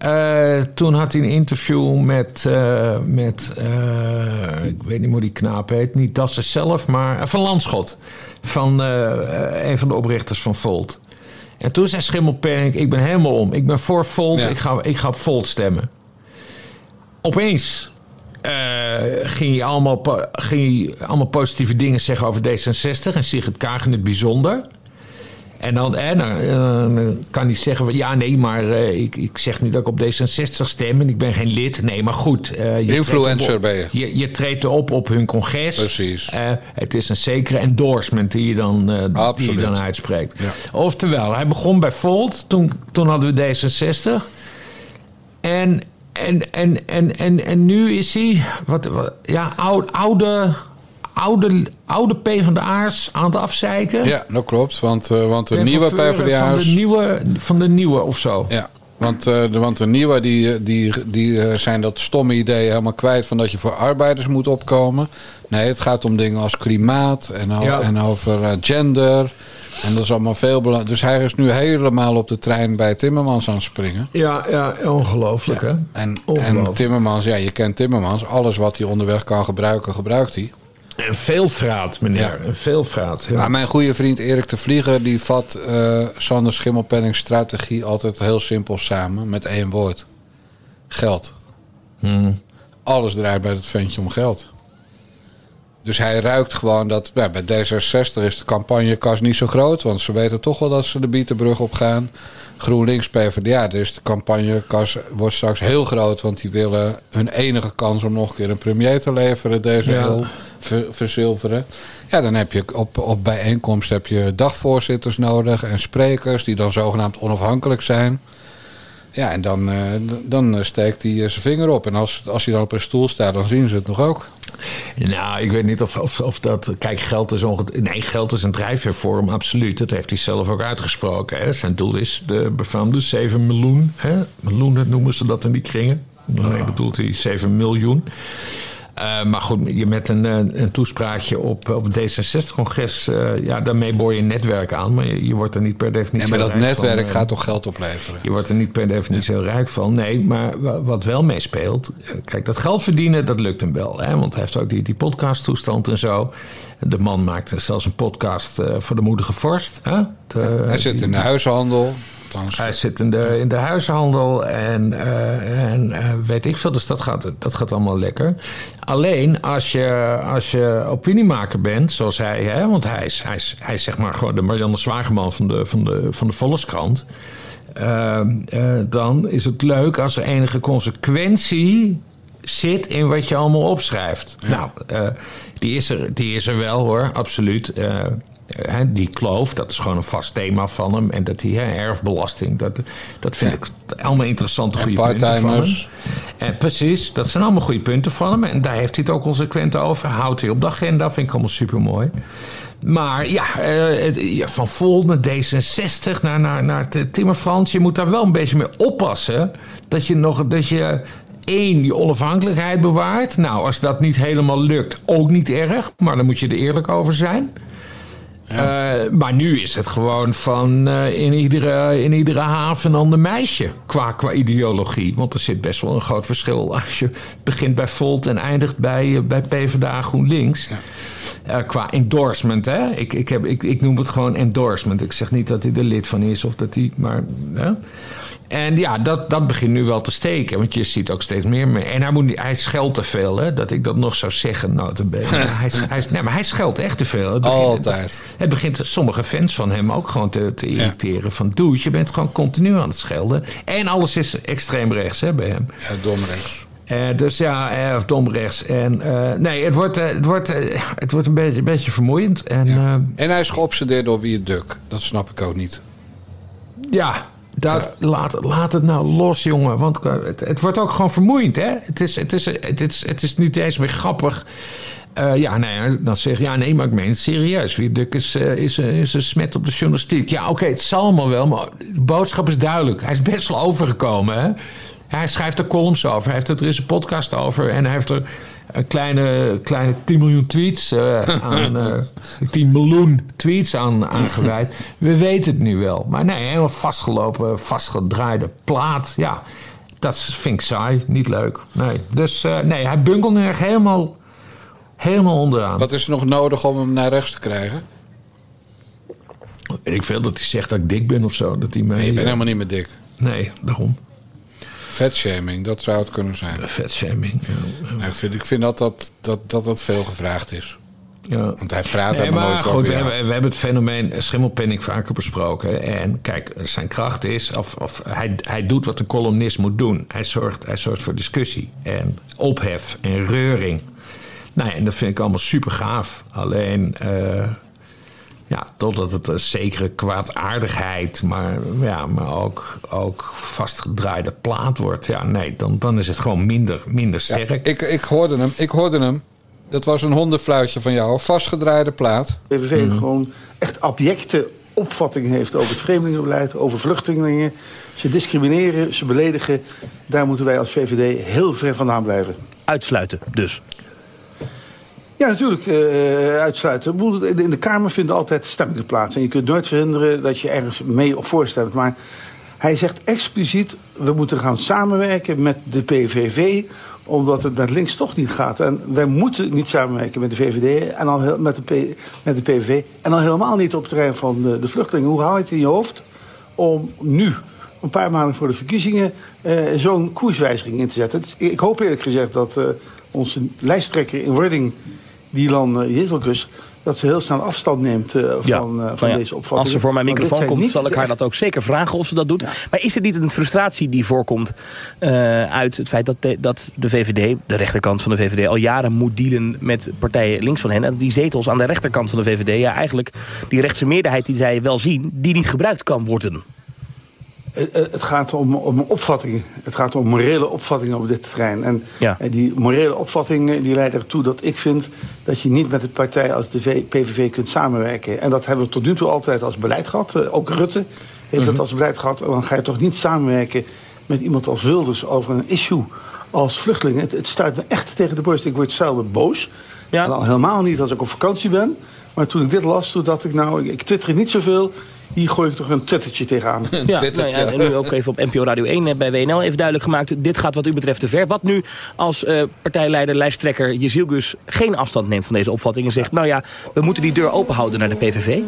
Eh, toen had hij een interview met, eh, met eh, ik weet niet hoe die knaap heet, niet Dassen zelf, maar van Landschot. Van een van de oprichters van Volt. En toen zei Schimmelpenning, ik ben helemaal om. Ik ben voor Volt,
Ja.
ik, ga, ik ga op Volt stemmen. Opeens ging, hij allemaal, ging hij allemaal positieve dingen zeggen over D66 en Sigrid Kaag in het bijzonder. En dan, en dan, eh, dan kan hij zeggen: van, Ja, nee, maar eh, ik, ik zeg niet dat ik op D66 stem en ik ben geen lid. Nee, maar goed. eh, je
Influencer
op-
ben je.
je. Je treedt op op hun congres.
Precies.
Het is een zekere endorsement die je dan, die je dan uitspreekt.
Ja.
Oftewel, hij begon bij Volt. Toen, toen hadden we D66. En, en, en, en, en, en nu is hij, wat, wat, ja, oude, oude, oude, oude PvdA'ers aan het afzeiken.
Ja, dat klopt. Want, eh, want de nieuwe
faveur Van de nieuwe, van de nieuwe of zo.
Ja, want, eh, de, want de nieuwe die, eh, die, die zijn dat stomme idee helemaal kwijt... van dat je voor arbeiders moet opkomen. Nee, het gaat om dingen als klimaat en,
Ja.
en over gender... En dat is allemaal veel belangrijk. Dus hij is nu helemaal op de trein bij Timmermans aan het springen.
Ja, ja ongelooflijk hè.
En, en
Ongelooflijk.
Timmermans, ja, je kent Timmermans. Alles wat hij onderweg kan gebruiken, gebruikt hij.
En veel vraat, meneer.
Ja.
En veel vraat. Ja.
Mijn goede vriend Erik de Vlieger... die vat eh Sander Schimmelpennings strategie altijd heel simpel samen. Met één woord. Geld. Alles draait bij dat ventje om geld. Dus hij ruikt gewoon dat... Ja, bij D66 is de campagnekas niet zo groot... want ze weten toch wel dat ze de Bietenbrug op gaan. GroenLinks, PvdA, dus de campagnekas wordt straks heel groot... want die willen hun enige kans om nog een keer een premier te leveren... deze
Ja.
heel ver- verzilveren. Ja, dan heb je op, op bijeenkomst heb je dagvoorzitters nodig... en sprekers die dan zogenaamd onafhankelijk zijn... Ja, en dan, eh, dan eh, steekt hij eh, zijn vinger op. En als, als hij dan op een stoel staat, dan zien ze het nog ook.
Nou, ik weet niet of, of, of dat. Kijk, geld is, onge... nee, geld is een drijfveer voor hem, absoluut. Dat heeft hij zelf ook uitgesproken. Hè. Zijn doel is de befaamde 7 miljoen. Hè. Miljoenen noemen ze dat in die kringen. Nee, bedoelt hij 7 miljoen. Eh, maar goed, je met een, eh, een toespraakje op, op het D66-congres, eh, ja, daarmee boor je een netwerk aan. Maar je, je wordt er niet per definitie.
En maar dat
van,
netwerk gaat toch geld opleveren?
Je wordt er niet per definitie heel rijk van. Nee, maar wa- wat wel meespeelt. Kijk, dat geld verdienen, dat lukt hem wel. Hè? Want hij heeft ook die, die podcast-toestand en zo. De man maakt zelfs een podcast voor de moedige vorst. Hè? De-
Hij zit
die-
in de huishandel.
Hij zit in de, in de huishandel en, eh, en eh, weet ik veel. Dus dat gaat, dat gaat allemaal lekker. Alleen als je, als je opiniemaker bent, zoals hij, hè, want hij is, hij, is, hij is zeg maar gewoon de Marianne Zwageman van de, van de, van de Volkskrant. Eh, eh, dan is het leuk als er enige consequentie zit in wat je allemaal opschrijft. Nou, die, is er, die is er wel hoor, absoluut. Hè, die kloof, dat is gewoon een vast thema van hem. En dat die hè, erfbelasting, dat, dat vind ik allemaal interessante goede punten van hem. En precies, dat zijn allemaal goede punten van hem. En daar heeft hij het ook consequent over. Houdt hij op de agenda, vind ik allemaal super mooi. Maar ja, eh, van Vol naar D66 naar, naar, naar T- Timmer Frans. Je moet daar wel een beetje mee oppassen. Dat je nog dat je één, die onafhankelijkheid bewaart. Nou, als dat niet helemaal lukt, ook niet erg. Maar dan moet je er eerlijk over zijn. Eh, maar nu is het gewoon van eh, in, iedere, in iedere haven een ander meisje qua, qua ideologie. Want er zit best wel een groot verschil als je begint bij Volt en eindigt bij, eh, bij PvdA GroenLinks. Eh, qua endorsement, hè? Ik, ik, heb, ik, ik noem het gewoon endorsement. Ik zeg niet dat hij er lid van is of dat hij. Maar. Hè? En ja, dat, dat begint nu wel te steken. Want je ziet ook steeds meer. mee. En hij, moet, hij scheldt te veel, hè? Dat ik dat nog zou zeggen, notabene. hij, hij, nee, maar hij scheldt echt te veel. Het begint-
Altijd.
Het begint sommige fans van hem ook gewoon te, te irriteren. Van, dude, je bent gewoon continu aan het schelden. En alles is extreem rechts, hè, bij hem.
Ja, domrechts.
Eh, dus ja, eh, of domrechts. En eh, nee, het wordt, het wordt, het wordt een beetje, een beetje vermoeiend. En ja,
En hij is geobsedeerd door wie het duk. Dat snap ik ook niet.
ja dat, Laat, laat het nou los, jongen. Want eh, het, het wordt ook gewoon vermoeiend, hè? Het is, het is, het is, het is niet eens meer grappig. Eh, ja, nee, dan zeg je, ja, nee, maar ik meen het serieus. Wie Duk is, eh, is, is een smet op de journalistiek. Ja, oké, het zal allemaal wel, maar de boodschap is duidelijk. Hij is best wel overgekomen, hè? Hij schrijft er columns over. Hij heeft er, er is een podcast over. En hij heeft er een kleine, kleine 10 miljoen tweets eh, aan... eh 10 miljoen tweets aan, aangewijd. We weten het nu wel. Maar nee, helemaal vastgelopen, vastgedraaide plaat. Ja, dat vind ik saai. Niet leuk. Nee. Dus eh, nee, hij bunkelt nu echt helemaal, helemaal onderaan.
Wat is er nog nodig om hem naar rechts te krijgen?
Ik veel dat hij zegt dat ik dik ben of zo. Dat hij mij,
Nee, je bent helemaal niet meer dik.
Nee, daarom.
Vetshaming, dat zou het kunnen zijn.
Vetshaming. Ja.
Nou, ik, vind, ik vind dat dat, dat, dat dat veel gevraagd is.
Ja.
Want hij praat
Nee, maar
nooit
goed,
over
we hebben, we hebben het fenomeen schimmelpenning vaker besproken. En kijk, zijn kracht is, of, of hij, hij doet wat een columnist moet doen. Hij zorgt, hij zorgt voor discussie en ophef en reuring. Nou ja, en dat vind ik allemaal super gaaf. Alleen, eh, ja, totdat het een zekere kwaadaardigheid, maar, ja, maar ook, ook vastgedraaide plaat wordt. Ja, nee, dan, dan is het gewoon minder, minder
Ja,
sterk.
ik, ik hoorde hem, ik hoorde hem. Dat was een hondenfluitje van jou, vastgedraaide plaat.
PVV gewoon echt abjecte opvattingen heeft over het vreemdelingenbeleid, over vluchtelingen. Ze discrimineren, ze beledigen. Daar moeten wij als VVD heel ver vandaan blijven.
Uitsluiten dus.
Ja, natuurlijk eh, uitsluiten. Ik bedoel, In de, Kamer vinden altijd stemmingen plaats. En je kunt nooit verhinderen dat je ergens mee of voorstemt. Maar hij zegt expliciet, we moeten gaan samenwerken met de PVV omdat het met links toch niet gaat. En wij moeten niet samenwerken met de VVD en al met, de met de PVV. En al helemaal niet op het terrein van de, de vluchtelingen. Hoe haal je het in je hoofd om nu, een paar maanden voor de verkiezingen, eh, zo'n koerswijziging in te zetten? Ik hoop eerlijk gezegd dat eh, onze lijsttrekker in wording, Dylan uh, Jezelkus, dat ze heel snel afstand neemt eh,
Ja,
van, eh, van
nou ja,
deze opvatting.
Als ze voor mijn microfoon komt, zal ik haar dat ook zeker vragen of ze dat doet. Maar is het niet een frustratie die voorkomt eh, uit het feit dat de, dat de VVD, de rechterkant van de VVD, al jaren moet dealen met partijen links van hen. En dat die zetels aan de rechterkant van de VVD, ja, eigenlijk die rechtse meerderheid die zij wel zien, die niet gebruikt kan worden.
Eh, eh, Het gaat om, om opvattingen. Het gaat om morele opvattingen op dit terrein. En
Ja.
eh, die morele opvattingen die leiden ertoe dat ik vind dat je niet met een partij als de PVV kunt samenwerken. En dat hebben we tot nu toe altijd als beleid gehad. Eh, Ook Rutte heeft dat als beleid gehad. En dan ga je toch niet samenwerken met iemand als Wilders over een issue als vluchtelingen. Het, het stuit me echt tegen de borst. Ik word zelden boos.
Ja.
En al helemaal niet als ik op vakantie ben. Maar toen ik dit las, toen dacht ik nou, ik twitter niet zoveel. Hier gooi ik toch een twittertje tegenaan.
Ja, nou ja, en nu ook even op NPO Radio 1 eh, bij WNL even duidelijk gemaakt. Dit gaat wat u betreft te ver. Wat nu als eh, partijleider, lijsttrekker Jezielgus geen afstand neemt van deze opvatting... en zegt, nou ja, we moeten die deur open houden naar de PVV.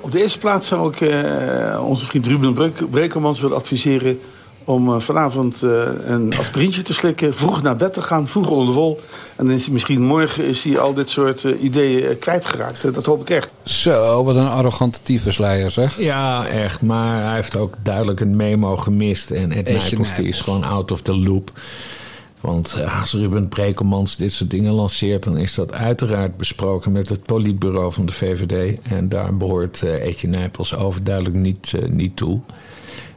Op de eerste plaats zou ik eh, onze vriend Ruben Brekelmans willen adviseren... om eh, vanavond eh, een aspirintje te slikken, vroeg naar bed te gaan, vroeg onder de wol. En dan is hij misschien morgen is hij al dit soort eh, ideeën kwijtgeraakt. Dat hoop ik echt.
Zo, wat een arrogante tyfusleier zeg.
Ja, echt. Maar hij heeft ook duidelijk een memo gemist. En Ed Nijpels die is gewoon out of the loop. Want als Ruben Brekelmans dit soort dingen lanceert... dan is dat uiteraard besproken met het politbureau van de VVD. En daar behoort eh Etje Nijpels overduidelijk niet, niet toe.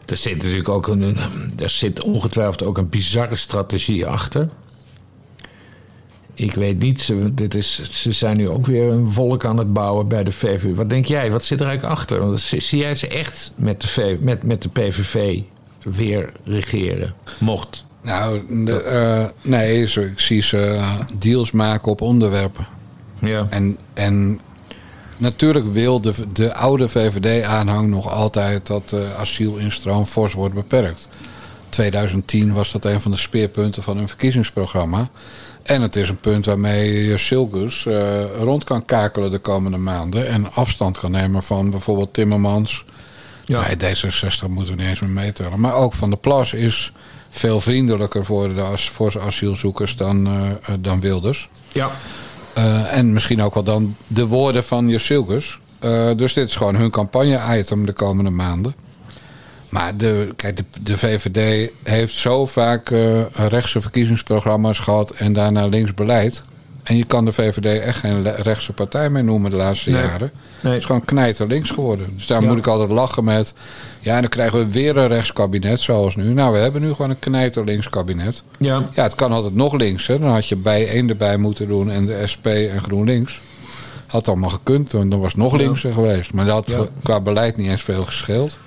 Er zit natuurlijk ook een, er zit ongetwijfeld ook een bizarre strategie achter. Ik weet niet, ze, dit is, ze zijn nu ook weer een volk aan het bouwen bij de VVD. Wat denk jij, wat zit er eigenlijk achter? Want zie jij ze echt met de, V- met, met de PVV weer regeren? Mocht.
Nou, de, eh, nee, zo, ik zie ze deals maken op onderwerpen.
Ja.
En, en natuurlijk wil de, de oude VVD-aanhang nog altijd dat de asielinstroom fors wordt beperkt. 2010 was dat een van de speerpunten van hun verkiezingsprogramma. En het is een punt waarmee je eh, rond kan kakelen de komende maanden. En afstand kan nemen van bijvoorbeeld Timmermans.
Ja.
Nee, D66 moeten we niet eens meer meetellen. Maar ook Van der Plas is veel vriendelijker voor de voor asielzoekers dan, eh, eh, dan Wilders.
Ja.
Eh, en misschien ook wel dan de woorden van Jusilgus. Eh dus dit is gewoon hun campagne-item de komende maanden. Maar de, kijk, de, VVD heeft zo vaak eh, rechtse verkiezingsprogramma's gehad en daarna links beleid. En je kan de VVD echt geen rechtse partij meer noemen de laatste
Nee.
jaren.
Nee.
Het is gewoon knijter links geworden. Dus daar
Ja.
moet ik altijd lachen met. Ja, dan krijgen we weer een rechtskabinet zoals nu. Nou, we hebben nu gewoon een knijter links kabinet.
Ja.
Ja, het kan altijd nog links. Hè. Dan had je bij één erbij moeten doen en de SP en GroenLinks. Had allemaal gekund, en dan was het nog
Ja.
linkser geweest. Maar dat had
Ja.
qua beleid niet eens veel gescheeld.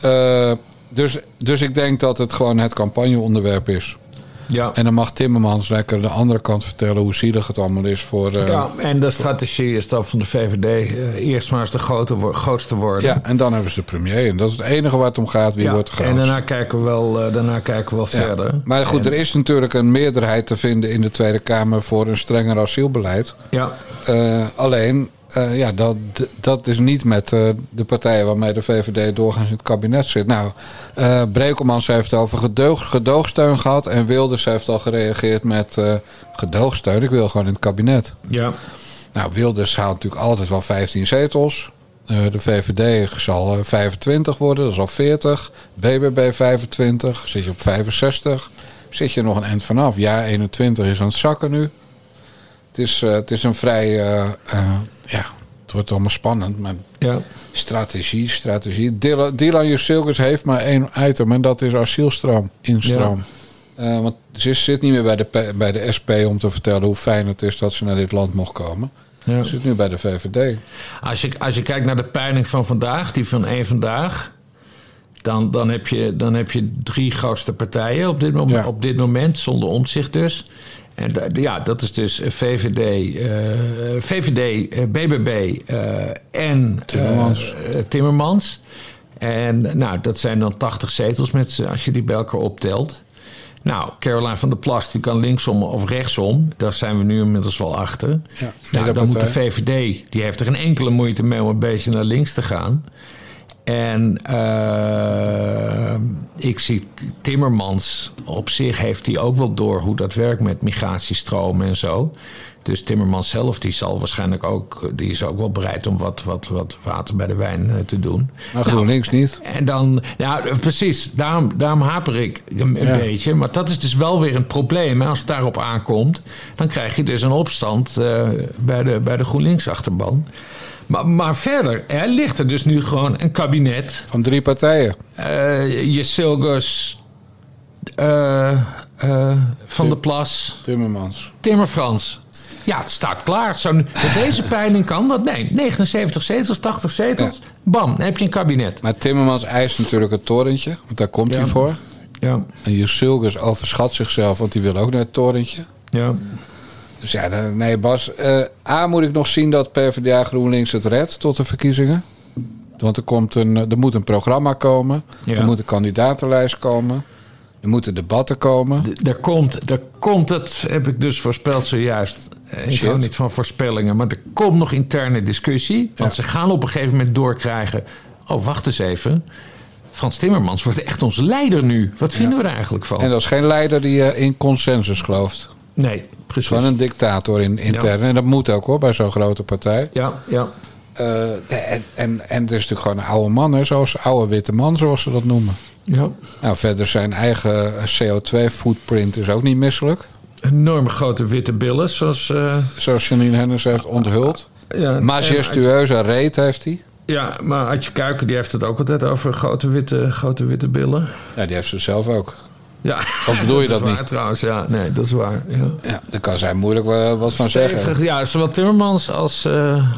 Eh, dus, dus ik denk dat het gewoon het campagneonderwerp is.
Ja.
En dan mag Timmermans lekker de andere kant vertellen hoe zielig het allemaal is voor. eh,
ja, en de strategie is dat van de VVD eh, eerst maar eens de grote, grootste worden.
ja, en dan hebben ze de premier. En dat is het enige waar het om gaat. Wie
Ja,
wordt de
en
grootste.
daarna kijken we wel, eh, daarna kijken we wel
Ja.
verder.
Maar goed,
En-
er is natuurlijk een meerderheid te vinden in de Tweede Kamer voor een strenger asielbeleid.
Ja,
Eh, alleen, eh, ja, dat, dat is niet met eh, de partijen waarmee de VVD doorgaans in het kabinet zit. Nou, eh Brekelmans heeft over gedoog, gedoogsteun gehad. En Wilders heeft al gereageerd met gedoogsteun. Ik wil gewoon in het kabinet.
ja.
Nou, Wilders haalt natuurlijk altijd wel 15 zetels. De VVD zal eh, 25 worden, dat is al 40. BBB 25, zit je op 65. Zit je nog een eind vanaf. Ja, 21 is aan het zakken nu. Het is, het is een vrij... ja, het wordt allemaal spannend. Maar
Ja.
strategie, strategie. Dylan, Dylan Jusilkes heeft maar één item. En dat is asielstroom, instroom. Eh, want ze zit niet meer bij de, bij de SP om te vertellen hoe fijn het is dat ze naar dit land mocht komen.
Ja.
Ze zit nu bij de VVD.
Als je, als je kijkt naar de peiling van vandaag, die van één vandaag. Dan, dan, heb je, dan heb je drie grootste partijen op dit, moment,
Ja.
op dit moment, zonder omzicht dus. En ja, dat is dus VVD, eh, VVD eh, BBB eh, en
Timmermans.
Timmermans. En nou, dat zijn dan 80 zetels met, als je die bij elkaar optelt. Nou, Caroline van der Plas die kan linksom of rechtsom. Daar zijn we nu inmiddels wel achter.
Ja,
nou, dan moet de VVD, die heeft er geen enkele moeite mee om een beetje naar links te gaan. En eh, ik zie Timmermans op zich heeft hij ook wel door hoe dat werkt met migratiestromen en zo. Dus Timmermans zelf die zal waarschijnlijk ook, die is ook wel bereid om wat, wat, wat water bij de wijn eh, te doen.
Maar GroenLinks niet.
En dan, ja, precies, daarom, daarom haper ik een,
Ja.
beetje. Maar dat is dus wel weer een probleem. Hè. Als het daarop aankomt, dan krijg je dus een opstand eh, bij, de, bij de GroenLinks-achterban. Maar, maar verder ligt er dus nu gewoon een kabinet.
Van drie partijen.
Uh, Jesilgus, eh, eh, Van der Plas,
Timmermans.
Timmerfrans. Ja, het staat klaar. Zo, met deze peiling kan dat. Nee, 79 zetels, 80 zetels. Bam, dan heb je een kabinet.
Maar Timmermans eist natuurlijk het torentje. Want daar komt
Ja.
hij voor.
Ja,
En Jusilkes overschat zichzelf, want die wil ook naar het torentje.
ja.
Dus ja, nee Bas. eh, A moet ik nog zien dat PvdA GroenLinks het redt tot de verkiezingen. Want er, komt een, er moet een programma komen.
Ja.
Er moet een kandidatenlijst komen. Er moeten debatten komen.
Er komt, er komt het, heb ik dus voorspeld zojuist. Eh, Ik
Shit.
hou niet van voorspellingen, maar er komt nog interne discussie. Want ze gaan op een gegeven moment doorkrijgen. Oh, wacht eens even. Frans Timmermans wordt echt onze leider nu. Wat vinden we er eigenlijk van?
En dat is geen leider die eh, in consensus gelooft.
Nee, precies.
Gewoon een dictator in, intern. En dat moet ook hoor, bij zo'n grote partij.
Ja, ja.
Eh, en, en, en het is natuurlijk gewoon een oude man, hè, zoals oude witte man, zoals ze dat noemen.
ja.
Nou, verder zijn eigen CO2-footprint is ook niet misselijk.
Enorm grote witte billen, zoals... eh,
Zoals Janine Hennis heeft onthuld.
ja,
Majestueuze reet heeft hij.
Ja, maar Adje Kuiken die heeft het ook altijd over grote witte, grote witte billen.
Ja, die heeft ze zelf ook.
Ja,
Of bedoel je
is
dat
waar,
niet?
trouwens, ja. Nee, dat is waar. Ja.
Ja, daar kan zij moeilijk wel wat van zeggen.
Ja, zowel Timmermans als, eh,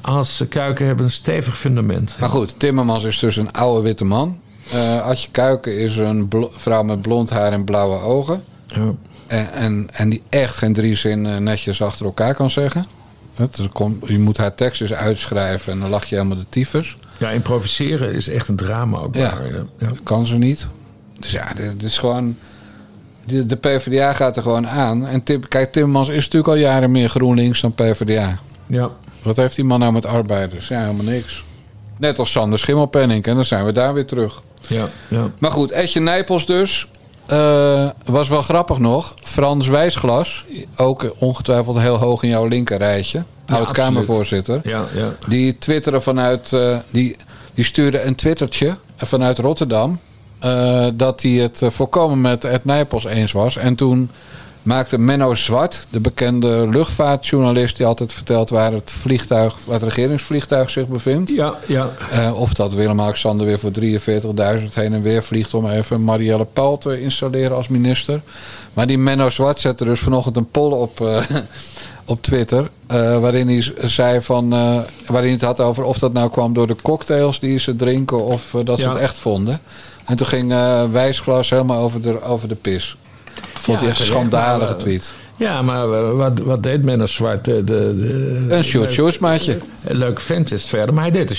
als Kuiken hebben een stevig fundament.
Maar goed, Timmermans is dus een oude witte man. Eh Adje Kuiken is een vrouw met blond haar en blauwe ogen.
Ja.
En, en, en die echt geen drie zinnen netjes achter elkaar kan zeggen. Het, komt- je moet haar tekst eens uitschrijven en dan lach je helemaal de tyfus.
ja, improviseren is echt een drama ook.
Ja.
daar, ja.
Dat kan ze niet. Dus ja, dit is gewoon... De, de PvdA gaat er gewoon aan. En Tim, kijk, Timmermans is natuurlijk al jaren meer GroenLinks dan PvdA.
Ja.
Wat heeft die man nou met arbeiders? Ja, helemaal niks. Net als Sander Schimmelpenning. En dan zijn we daar weer terug.
Ja, ja.
Maar goed, Etje Nijpels dus. eh, was wel grappig nog. Frans Wijsglas. Ook ongetwijfeld heel hoog in jouw linkerrijtje.
Ja,
Oud-Kamervoorzitter.
ja, ja.
Die twitteren vanuit. eh, die, die stuurde een twittertje vanuit Rotterdam. Eh, dat hij het eh, volkomen met Ed Nijpels eens was. En toen maakte Menno Zwart, de bekende luchtvaartjournalist, die altijd vertelt waar het vliegtuig, waar het regeringsvliegtuig zich bevindt.
Ja, ja.
Eh, of dat Willem-Alexander weer voor 43.000 heen en weer vliegt om even Marielle Paul te installeren als minister. Maar die Menno Zwart zette dus vanochtend een poll op, op Twitter. waarin hij zei van. waarin het had over of dat nou kwam door de cocktails die ze drinken of dat ze het echt vonden. En toen ging eh, Wijsglas helemaal over de, over de pis. Vond
Ja,
hij echt een schandalige tweet.
Ja, maar wat, wat deed Menno Zwart? De, de,
Een shorts maatje.
Een leuk vent is het verder, maar hij deed een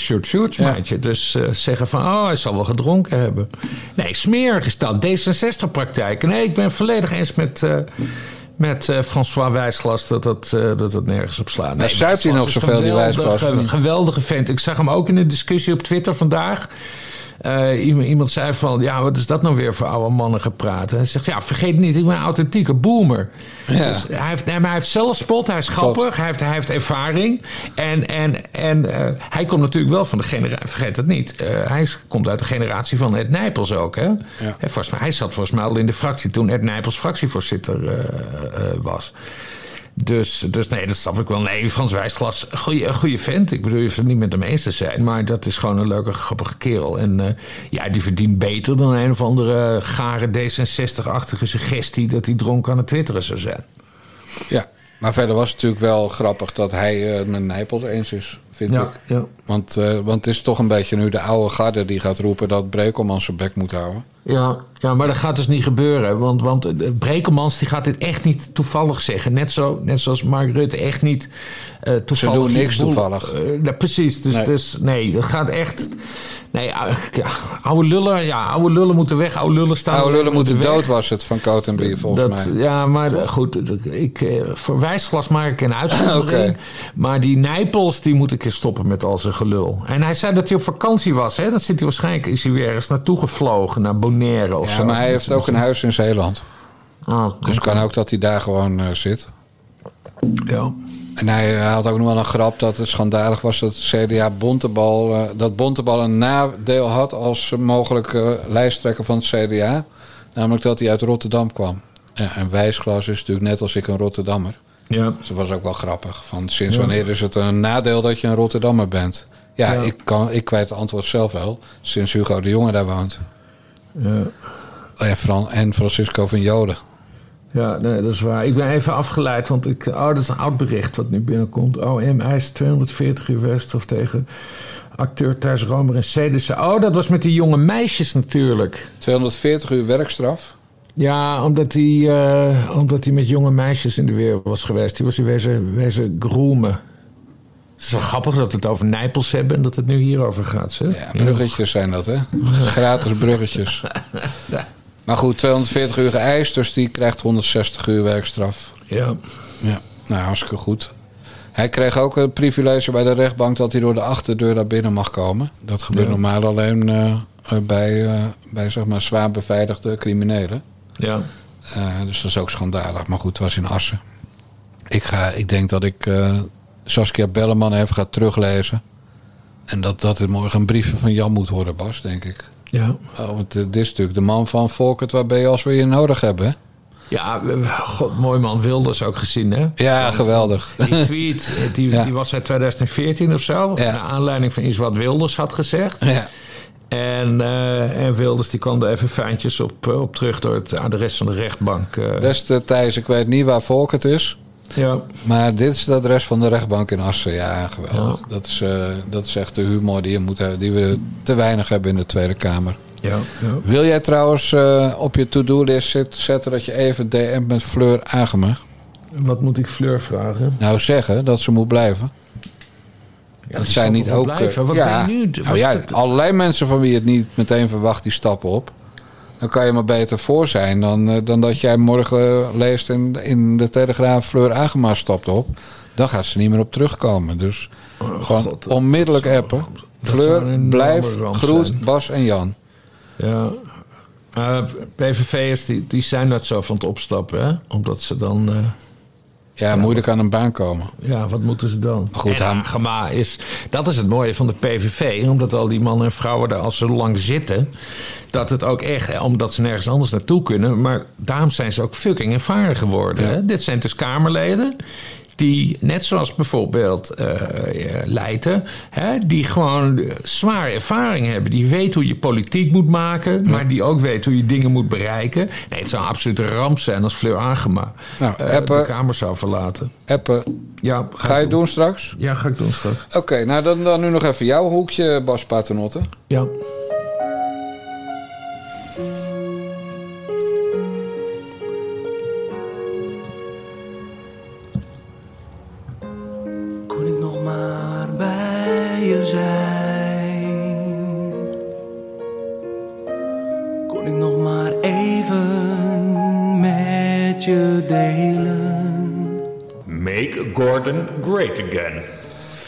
Ja.
maatje. Dus eh, zeggen van, oh, hij zal wel gedronken hebben. Nee, smerig is dat. D66-praktijk. Nee, ik ben volledig eens met, eh, met François Wijsglas dat dat, dat dat nergens op slaat.
Maar zuipt hij nog zoveel, die Wijsglas,
Een geweldige vent. Ik zag hem ook in de discussie op Twitter vandaag. Eh, iemand, zei van, ja, wat is dat nou weer voor oude mannen gepraat? En hij zegt, ja, vergeet niet, ik ben een authentieke boomer.
Ja.
Dus hij, heeft, nee, maar hij heeft zelfspot, hij is grappig, hij heeft, hij heeft ervaring. En, en, en eh, hij komt natuurlijk wel van de generatie, vergeet dat niet, eh, hij is- komt uit de generatie van Ed Nijpels ook. Hè? Hè, volgens mij, hij zat volgens mij al in de fractie toen Ed Nijpels fractievoorzitter was. Dus, dus nee, dat snap ik wel. Nee, Frans Wijsglas, goede, goede vent. Ik bedoel, je hoeft het niet met hem eens te zijn. Maar dat is gewoon een leuke, grappige kerel. En eh, ja, die verdient beter dan een of andere gare D66-achtige suggestie... dat hij dronken aan het twitteren zou zijn.
Ja, maar verder was het natuurlijk wel grappig dat hij eh, met Nijpels eens is, vind
Ja,
ik.
ja.
Want, eh, want het is toch een beetje nu de oude garde die gaat roepen dat Brekelman zijn bek moet houden.
Ja, ja, maar dat gaat dus niet gebeuren. Want, want eh, Brekelmans die gaat dit echt niet toevallig zeggen. Net, zo, net zoals Mark Rutte echt niet eh toevallig...
doen niks
boel-
toevallig.
Precies. Dus
Nee.
dus nee, dat gaat echt... Nee, ah, ja, oude lullen, ja, oude lullen moeten weg. Oude lullen staan
Oude lullen moeten
weg.
dood was het van Coat en Bier volgens
Dat,
mij.
ja, maar goed, ik, voor wijsglas maak ik een uitzondering. Maar die Nijpels, die moet stoppen met al zijn gelul. En hij zei dat hij op vakantie was. Hè? Dat zit hij waarschijnlijk, is hij weer ergens naartoe gevlogen, naar Bonaire of
Ja,
zo.
maar hij heeft ook een huis in Zeeland.
Ah,
Dus kan ook dat hij daar gewoon eh, zit.
Ja.
En hij eh, had ook nog wel een grap dat het schandalig was dat CDA Bontebal, eh, dat Bontebal een nadeel had als mogelijke lijsttrekker van het CDA. Namelijk dat hij uit Rotterdam kwam. Ja, en Wijsglas is natuurlijk net als ik een Rotterdammer.
Ja.
Dus dat was ook wel grappig. Van sinds wanneer is het een nadeel dat je een Rotterdammer bent? Ja,
Ja.
Ik, kan, ik weet het antwoord zelf wel. Sinds Hugo de Jonge daar woont.
Ja.
En, Fran, en Francisco van Joden.
Ja, nee, dat is waar. Ik ben even afgeleid, want ik, oh, dat is een oud bericht wat nu binnenkomt. OM eist 240 uur werkstraf tegen acteur Thijs Romer en Cedissen. Oh, dat was met die jonge meisjes natuurlijk.
240 uur werkstraf.
Ja, omdat hij, eh, omdat hij met jonge meisjes in de weer was geweest. Die was hij wezen, wezen groomen. Het is wel grappig dat we het over Nijpels hebben en dat het nu hierover gaat. Zeg.
Ja, bruggetjes zijn dat, hè? Gratis bruggetjes. Maar goed, 240 uur geëist, dus die krijgt 160 uur werkstraf.
Ja.
Ja, nou hartstikke goed. Hij kreeg ook een privilege bij de rechtbank dat hij door de achterdeur naar binnen mag komen. Dat gebeurt
Ja.
normaal alleen eh, bij, eh, bij zeg maar zwaar beveiligde criminelen.
Ja.
Eh, dus dat is ook schandalig. Maar goed, het was in Assen. Ik, ga, ik denk dat ik eh, Saskia Belleman even ga teruglezen. En dat, dat het morgen een briefje van Jan moet worden, Bas, denk ik.
Ja.
Oh, want eh, dit is natuurlijk de man van Volkert waar ben je als we je nodig hebben. hè?
Ja, god, mooi man Wilders ook gezien, hè?
Ja, geweldig.
Die tweet, die,
Ja.
die was uit 2014 of zo.
Ja.
Naar aanleiding van iets wat Wilders had gezegd.
Ja.
En, eh, en Wilders die kwam er even fijntjes op, eh, op terug door het adres van de rechtbank. eh.
Destijds, ik weet niet waar Volkert is.
ja.
Maar dit is het adres van de rechtbank in Assen. Ja, geweldig. Dat, is, dat is echt de humor die, je moet hebben, die we te weinig hebben in de Tweede Kamer.
Ja, ja.
Wil jij trouwens op je to-do-list zet- zetten dat je even DM met Fleur Agema?
Wat moet ik Fleur vragen?
Nou zeggen dat ze moet blijven. Dat zijn niet ook.
blijven?
eh,
Wat
ja,
ben je nu?
nou ja, allerlei mensen van wie je het niet meteen verwacht, die stappen op. Dan kan je maar beter voor zijn dan, eh, dan dat jij morgen leest in, in de Telegraaf Fleur Agema stapt op. Dan gaat ze niet meer op terugkomen. Dus gewoon
Oh, God, dat-
onmiddellijk appen.
dat
Fleur, blijf, groet
zijn.
Bas en Jan.
Ja. Eh, PVV'ers die, die zijn net zo van het opstappen, hè? Omdat ze dan... eh,
Ja, moeilijk aan een baan komen.
Ja, wat moeten ze dan?
Goed,
en Agema is... Dat is het mooie van de PVV. Omdat al die mannen en vrouwen daar al zo lang zitten... dat het ook echt... hè, Omdat ze nergens anders naartoe kunnen... maar daarom zijn ze ook fucking ervaren geworden. Hè? Dit zijn dus Kamerleden... die, net zoals bijvoorbeeld eh Leiden... Hè, die gewoon eh, zwaar ervaring hebben. Die weet hoe je politiek moet maken... maar die ook weet hoe je dingen moet bereiken. Nee, het zou een absolute ramp zijn als Fleur Agema...
Nou,
eh,
appen.
de Kamer zou verlaten.
Appen.
Ja,
Ga je het doen straks?
Ja, ga ik doen straks.
Oké, nou dan, dan nu nog even jouw hoekje, Bas Paternotte.
Ja.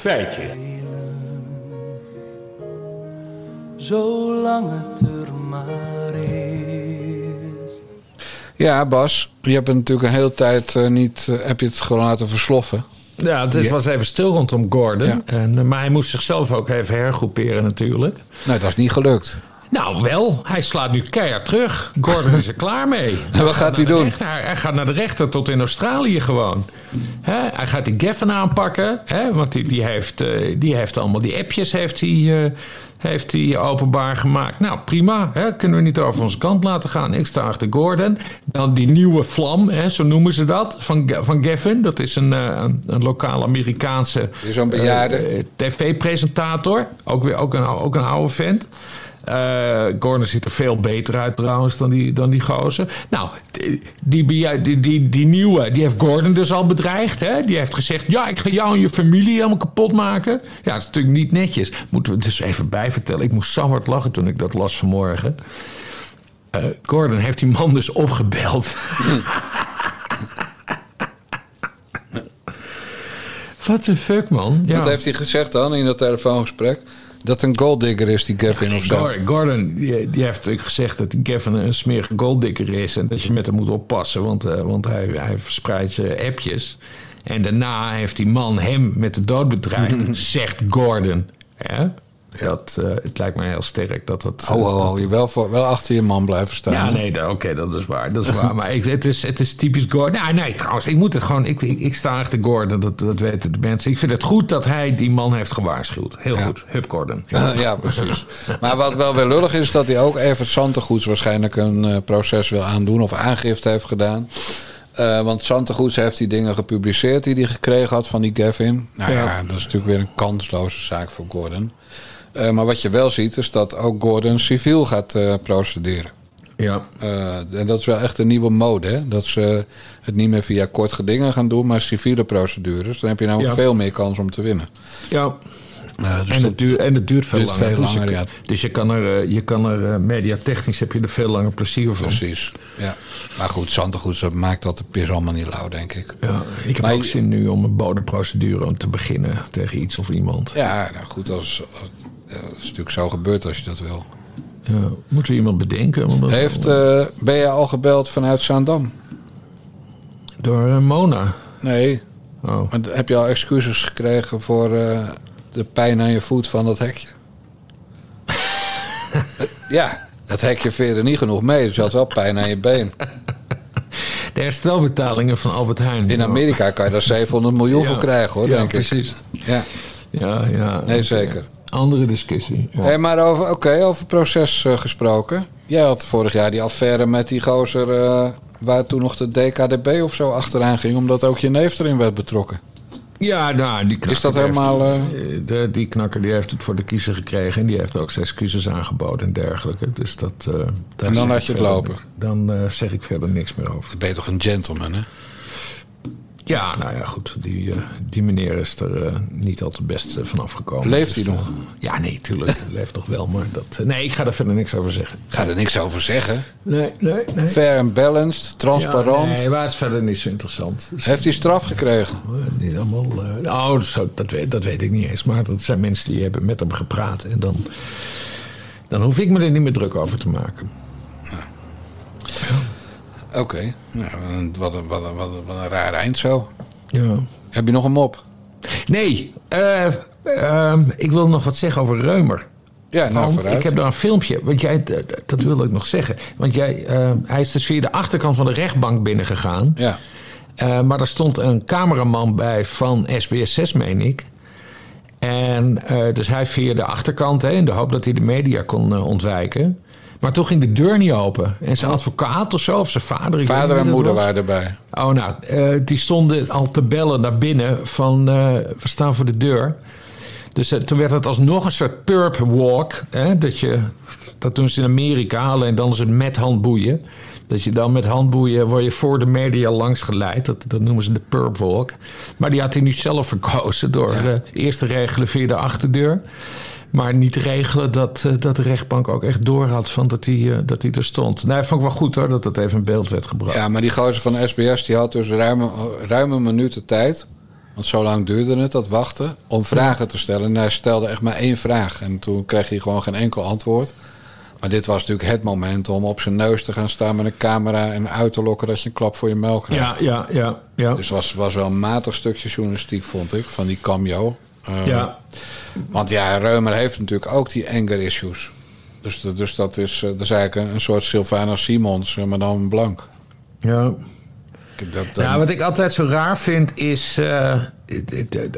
Feitje.
zolang het er maar is.
Ja, Bas, je hebt het natuurlijk een hele tijd eh, niet... eh, heb je het gewoon laten versloffen.
Ja, het is- was even stil rondom Gordon.
Ja.
En, eh, maar hij moest zichzelf ook even hergroeperen natuurlijk.
Nee, dat is niet gelukt.
Nou, wel. Hij slaat nu keihard terug. Gordon is er klaar mee.
En wat gaat hij doen?
rechter. Hij, gaat naar de rechter tot in Australië gewoon. Hij gaat die Geffen aanpakken. Want die, die, heeft, eh, die heeft allemaal die appjes heeft hij, eh, heeft hij openbaar gemaakt. Nou, prima. Kunnen we niet over onze kant laten gaan. Ik sta achter Gordon. Dan die nieuwe vlam, zo noemen ze dat, van, van Geffen. Dat is een, eh, een, lokale Amerikaanse
zo'n bejaarde.
tv-presentator. Ook, weer, ook, een, ook een oude vent. Eh, Gordon ziet er veel beter uit trouwens dan die, dan die gozer. Nou, die, die, die, die, nieuwe, die heeft Gordon dus al bedreigd. Hè? Die heeft gezegd, ja, ik ga jou en je familie helemaal kapot maken. Ja, dat is natuurlijk niet netjes. Moeten we dus even bijvertellen. Ik moest zo hard lachen toen ik dat las vanmorgen. Eh, Gordon heeft die man dus opgebeld. Wat een fuck, man.
Wat heeft hij gezegd dan in dat telefoongesprek? Dat een golddigger is, die Gavin of zo.
Gor- Gordon die, die heeft gezegd dat Gavin een smerige golddikker is. En dat je met hem moet oppassen, want, eh, want hij, hij verspreidt je appjes. En daarna heeft die man hem met de dood bedreigd, zegt Gordon. Ja? Dat, eh, het lijkt mij heel sterk dat dat...
Ho, ho, ho. Je wel, voor, wel achter je man blijven staan.
Ja, nee, oké, dat is waar. Dat is waar. Maar ik, het, is, het is typisch Gordon. Nee, nee, trouwens, ik moet het gewoon. Ik, ik, ik sta achter Gordon, dat, dat weten de mensen. Ik vind het goed dat hij die man heeft gewaarschuwd. Heel goed. Hup, Gordon.
Ja, precies. Maar wat wel weer lullig is, is dat hij ook Evert Santegoeds waarschijnlijk een eh, proces wil aandoen of aangifte heeft gedaan. Eh, want Santegoeds heeft die dingen gepubliceerd die hij gekregen had van die Gavin. Nou ja,
Ja.
dat is natuurlijk weer een kansloze zaak voor Gordon. Eh, maar wat je wel ziet, is dat ook Gordon civiel gaat eh, procederen.
Ja.
Eh, en dat is wel echt een nieuwe mode, hè? Dat ze het niet meer via kort gedingen gaan doen, maar civiele procedures. Dan heb je nou
Ja.
veel meer kans om te winnen.
Ja.
Dus
en, het duurt, en het duurt veel
duurt
langer.
veel
dus,
langer,
je,
ja.
dus je kan er, je kan er mediatechnisch heb je er veel langer plezier van.
Precies. Ja. Maar goed, Santegoeds dat maakt dat de pis allemaal niet lauw, denk ik.
Ja, ik heb
Maar
ook
je-
zin nu om een bodemprocedure te beginnen tegen iets of iemand.
Ja, nou goed, is, dat is natuurlijk zo gebeurd als je dat wil.
Ja, moeten we iemand bedenken? Want dat-
Heeft, eh, ben je al gebeld vanuit Zaandam?
Door eh, Mona.
Nee.
Oh.
Maar heb je al excuses gekregen voor eh, de pijn aan je voet van dat hekje? ja, dat hekje veerde niet genoeg mee. Dus je had wel pijn aan je been.
De herstelbetalingen van Albert Heijn.
In Amerika kan je daar 700 miljoen
Ja.
voor krijgen, hoor,
Ja,
denk
precies.
ik. Ja.
Ja, ja.
Nee, zeker.
Andere discussie. Ja.
Hey, maar over, oké, over proces eh, gesproken. Jij had vorig jaar die affaire met die gozer... eh, waar toen nog de DKDB of zo achteraan ging... omdat ook je neef erin werd betrokken.
Ja, nou, die knakker
Is dat helemaal,
heeft- eh, de, die knakker die heeft het voor de kiezer gekregen. En die heeft ook zijn excuses aangeboden en dergelijke. Dus dat.
En dan laat je het lopen.
Dan zeg ik verder niks meer over.
Dan ben je toch een gentleman, hè?
Ja, nou ja, goed. Die, eh, die meneer is er eh, niet al te best eh, van afgekomen.
Leeft hij
Dus,
nog?
eh, ja, nee, tuurlijk. Hij leeft nog wel. Maar dat, nee, ik ga daar verder niks over zeggen.
Ga er niks over zeggen.
Nee, nee, nee.
Fair and balanced, transparant.
Ja, nee, maar het is verder niet zo interessant. Dus,
Heeft hij straf gekregen?
niet allemaal. zo, dat, weet, dat weet ik niet eens. Maar dat zijn mensen die hebben met hem gepraat. En dan, dan hoef ik me er niet meer druk over te maken.
Oké. Nou, wat, een, wat, een, wat, een, wat een raar eind zo.
Ja.
Heb je nog een mop?
Nee, eh, ehm, ik wil nog wat zeggen over Reumer.
Ja, nou,
Want ik heb daar een filmpje, want jij, dat wilde ik nog zeggen. Want jij, eh, hij is dus via de achterkant van de rechtbank binnengegaan.
Ja.
Eh, maar er stond een cameraman bij van SBS 6, meen ik. En eh, dus hij via de achterkant, hè, in de hoop dat hij de media kon ontwijken. Maar toen ging de deur niet open. En zijn advocaat of zo, of zijn vader. ik
Vader en moeder waren erbij.
Oh, nou, eh, die stonden al te bellen naar binnen van eh, we staan voor de deur. Dus eh, toen werd het alsnog een soort perp walk. Hè, dat, je, dat doen ze in Amerika, alleen dan is het met handboeien. Dat je dan met handboeien word je voor de media langs geleid. Dat, dat noemen ze de perp walk. Maar die had hij nu zelf verkozen door eh, eerst te regelen via de achterdeur. Maar niet regelen dat, eh, dat de rechtbank ook echt door had van dat hij, eh, dat hij er stond. Nou, dat vond ik wel goed hoor, dat dat even in beeld werd gebracht.
Ja, maar die gozer van SBS die had dus ruim, ruim een minuut de tijd Want zo lang duurde het, dat wachten, om vragen te stellen. En hij stelde echt maar één vraag. En toen kreeg hij gewoon geen enkel antwoord. Maar dit was natuurlijk het moment om op zijn neus te gaan staan met een camera... en uit te lokken dat je een klap voor je melk krijgt.
Ja, ja, ja. ja.
Dus het was, was wel een matig stukje journalistiek, vond ik, van die cameo. Eh,
Ja.
Want ja, Reumer heeft natuurlijk ook die anger issues. Dus, dus dat, is, eh, dat is eigenlijk een, een soort Sylvana Simons, eh, maar dan blank.
ja.
Dat,
Ja, wat ik altijd zo raar vind is. eh,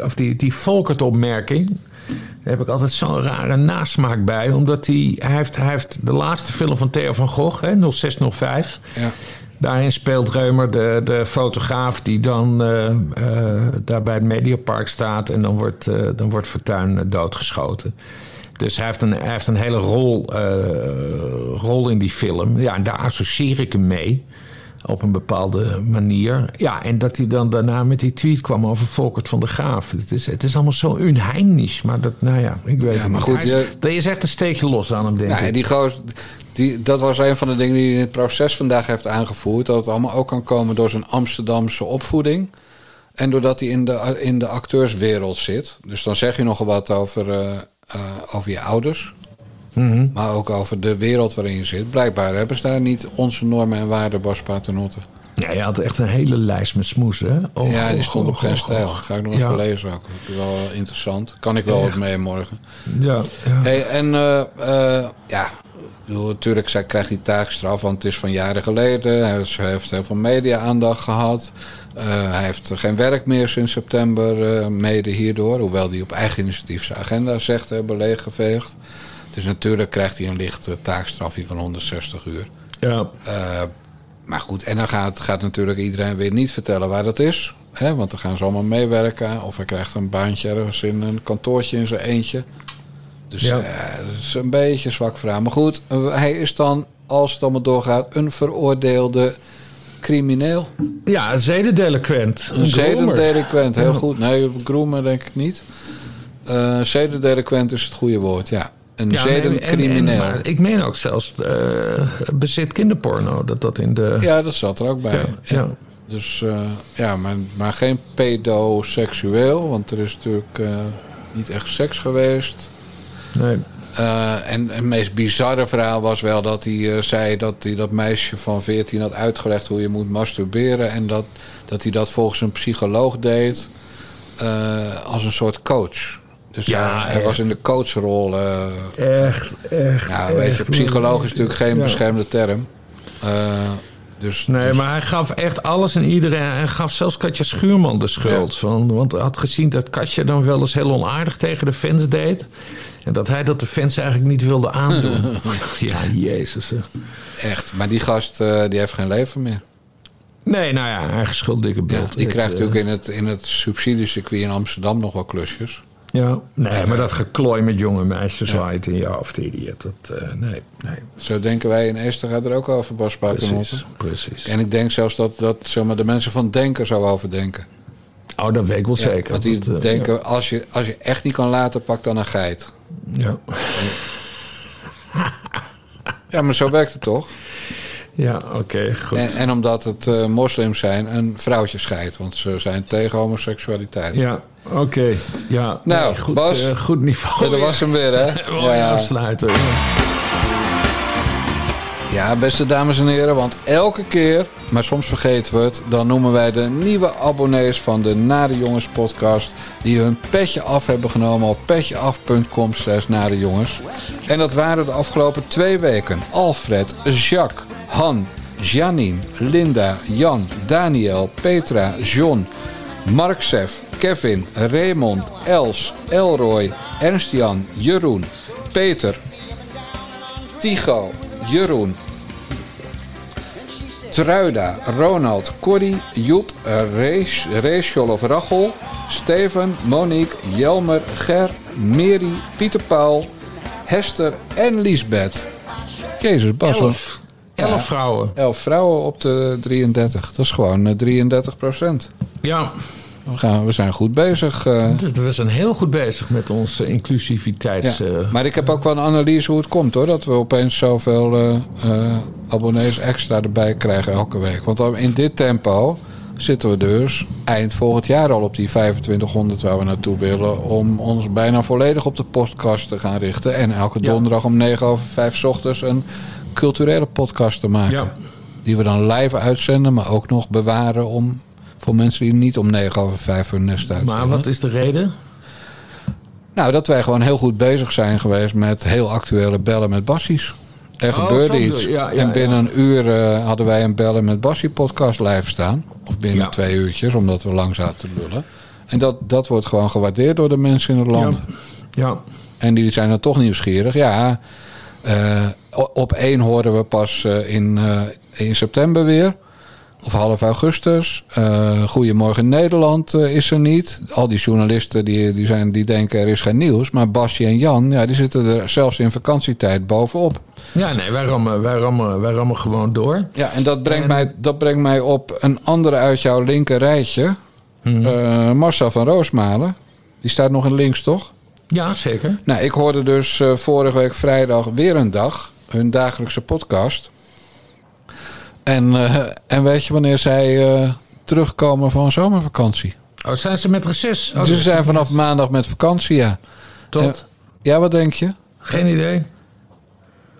of die, die Volkert-opmerking. Daar heb ik altijd zo'n rare nasmaak bij. Omdat hij, hij, heeft, hij heeft de laatste film van Theo van Gogh, hè, 0605.
ja.
Daarin speelt Reumer de, de fotograaf die dan eh, eh, daar bij het Mediapark staat. En dan wordt, eh, dan wordt Fortuyn doodgeschoten. Dus hij heeft een, hij heeft een hele rol, rol in die film. Ja, daar associeer ik hem mee. Op een bepaalde manier. Ja, en dat hij dan daarna met die tweet kwam over Volkert van der Graaf. Het is, het is allemaal zo unheimlich. Maar dat, nou ja, ik weet
Ja,
het
maar
niet.
goed, je-
er is echt een steekje los aan hem, denk ik.
die goos, die, dat was een van de dingen die hij in het proces vandaag heeft aangevoerd. Dat het allemaal ook kan komen door zijn Amsterdamse opvoeding. En doordat hij in de, in de acteurswereld zit. Dus dan zeg je nogal wat over, eh, eh, over je ouders.
Mhm.
Maar ook over de wereld waarin je zit. Blijkbaar hebben ze daar niet onze normen en waarden, Bas Paternotte.
Ja, je had echt een hele lijst met smoes, hè? Och,
ja, die stond op
och,
geen
och,
stijl. Ga ik nog
Ja.
even lezen ook. Dat is wel eh, interessant. Kan ik wel
Echt.
wat mee morgen.
Ja, ja.
Hey, en eh, eh, ja, natuurlijk zij krijgt hij taakstraf, want het is van jaren geleden. Hij heeft, heel veel media-aandacht gehad. Eh, hij heeft geen werk meer sinds september, mede hierdoor. Hoewel hij op eigen initiatief zijn agenda zegt hebben leeggeveegd. Dus natuurlijk krijgt hij een lichte taakstraf hier van 160 uur.
Ja.
Eh, maar goed, en dan gaat, gaat natuurlijk iedereen weer niet vertellen waar dat is. Hè? Want dan gaan ze allemaal meewerken. Of hij krijgt een baantje ergens in een kantoortje in zijn eentje. Dus
Ja.
ja. dat is een beetje zwak verhaal. Maar goed, eh, hij is dan, als het allemaal doorgaat, een veroordeelde crimineel.
Ja, een zedendelinquent.
Een zedendelinquent, heel goed. Nee, groomer denk ik niet. Eh zedendelinquent is het goede woord, ja. Een
Ja, nee, en-
zedencrimineel.
ik meen ook zelfs eh, bezit kinderporno, dat dat in de...
Ja, dat zat er ook bij.
Ja, ja.
Dus eh, ja, maar, maar geen pedoseksueel, want er is natuurlijk eh, niet echt seks geweest.
Nee.
En het meest bizarre verhaal was wel dat hij zei dat hij dat meisje van 14 had uitgelegd hoe je moet masturberen. En dat, dat hij dat volgens een psycholoog deed als een soort coach. Dus
Ja,
hij, was in de coachrol. eh,
Echt, echt.
ja, weet je, psycholoog is natuurlijk geen
Ja.
beschermde term. Eh, dus,
Nee,
dus-
maar hij gaf echt alles en iedereen. Hij gaf zelfs Katja Schuurman de schuld. Van, want hij had gezien dat Katja dan wel eens heel onaardig tegen de fans deed. En dat hij dat de fans eigenlijk niet wilde aandoen. ja, jezus. hè.
Echt, maar die gast eh, die heeft geen leven meer.
Nee, nou ja, eigen schuld, dikke
Ja,
beeld.
die krijgt natuurlijk in het, in het subsidiecircuit in Amsterdam nog wel klusjes.
Ja, nee, maar dat geklooi met jonge meisjes waait in je hoofd, idiot. Dat, eh, nee, nee.
Zo denken wij in Eester er ook over, Bas.
Precies, precies.
En ik denk zelfs dat, dat zeg maar, de mensen van Denken zo over denken.
Oh, dat weet ik wel
Ja,
zeker.
Want die
Dat, eh,
denken, als, je, als je echt niet kan laten, pak dan een geit.
Ja.
Ja, maar zo werkt het toch?
Ja, oké, goed.
En, en omdat het eh, moslims zijn, een vrouwtje scheidt. Want ze zijn tegen homoseksualiteit.
Ja, oké. Ja,
Nou,
nee, goed,
Bas,
eh, goed niveau.
Ja, dat was hem weer, hè?
Mooi
Ja.
afsluiten.
Ja, beste dames en heren, want elke keer, maar soms vergeten we het, dan noemen wij de nieuwe abonnees van de Nare Jongens podcast die hun petje af hebben genomen op petjeaf.com slash Nare Jongens. En dat waren de afgelopen twee weken Alfred, Jacques, Han, Janine, Linda, Jan, Daniel, Petra, John, Marksef, Kevin, Raymond, Els, Elroy, Ernst-Jan, Jeroen, Peter, Tigo, Jeroen, Truida, Ronald, Corrie, Joep, Reesjol of Rachel, Steven, Monique, Jelmer, Ger, Mary, Pieter Paul, Hester en Liesbeth. Jezus, Bas.
Elf.
Ja.
Elf vrouwen.
Elf vrouwen op de 33. Dat is gewoon eh, 33 procent.
Ja,
We, gaan, we zijn goed bezig. eh.
we zijn heel goed bezig met onze inclusiviteits...
Ja.
eh,
Maar ik heb ook wel een analyse hoe het komt hoor. Dat we opeens zoveel eh, abonnees extra erbij krijgen elke week. Want in dit tempo zitten we dus eind volgend jaar al op die 2500 waar we naartoe willen. Om ons bijna volledig op de podcast te gaan richten. En elke donderdag om 9 over 5 's ochtends een culturele podcast te maken.
Ja.
Die we dan live uitzenden, maar ook nog bewaren om voor mensen die niet om 9 over 5 hun nest uit
Maar wat is de reden?
Nou, dat wij gewoon heel goed bezig zijn geweest met heel actuele bellen met bassies. Er
Oh,
gebeurde iets.
Ja, ja,
en binnen
ja.
een uur eh, hadden wij een bellen met bassie podcast live staan. Of binnen twee uurtjes, omdat we lang zaten te lullen. En dat, dat wordt gewoon gewaardeerd door de mensen in het land.
Ja.
En die zijn dan toch nieuwsgierig. Ja, o- op één horen we pas eh, in, in september weer. Of half augustus. Eh, Goedemorgen Nederland eh, is er niet. Al die journalisten die, die, zijn, die denken er is geen nieuws. Maar Basje en Jan, ja, die zitten er zelfs in vakantietijd bovenop.
Ja, nee, wij rammen, wij rammen, wij rammen gewoon door.
Ja, en dat brengt,
En-
Mij, dat brengt mij op een andere uit jouw linker rijtje.
Hmm.
Eh, Marcel van Roosmalen. Die staat nog in links, toch?
Ja, zeker.
Nou, ik hoorde dus vorige week vrijdag weer een dag. Hun dagelijkse podcast. En, eh, en weet je wanneer zij eh, terugkomen van zomervakantie?
Oh, zijn ze met reces? Oh,
Ze zijn vanaf maandag met vakantie, ja.
Tot?
Ja, wat denk je?
Geen idee.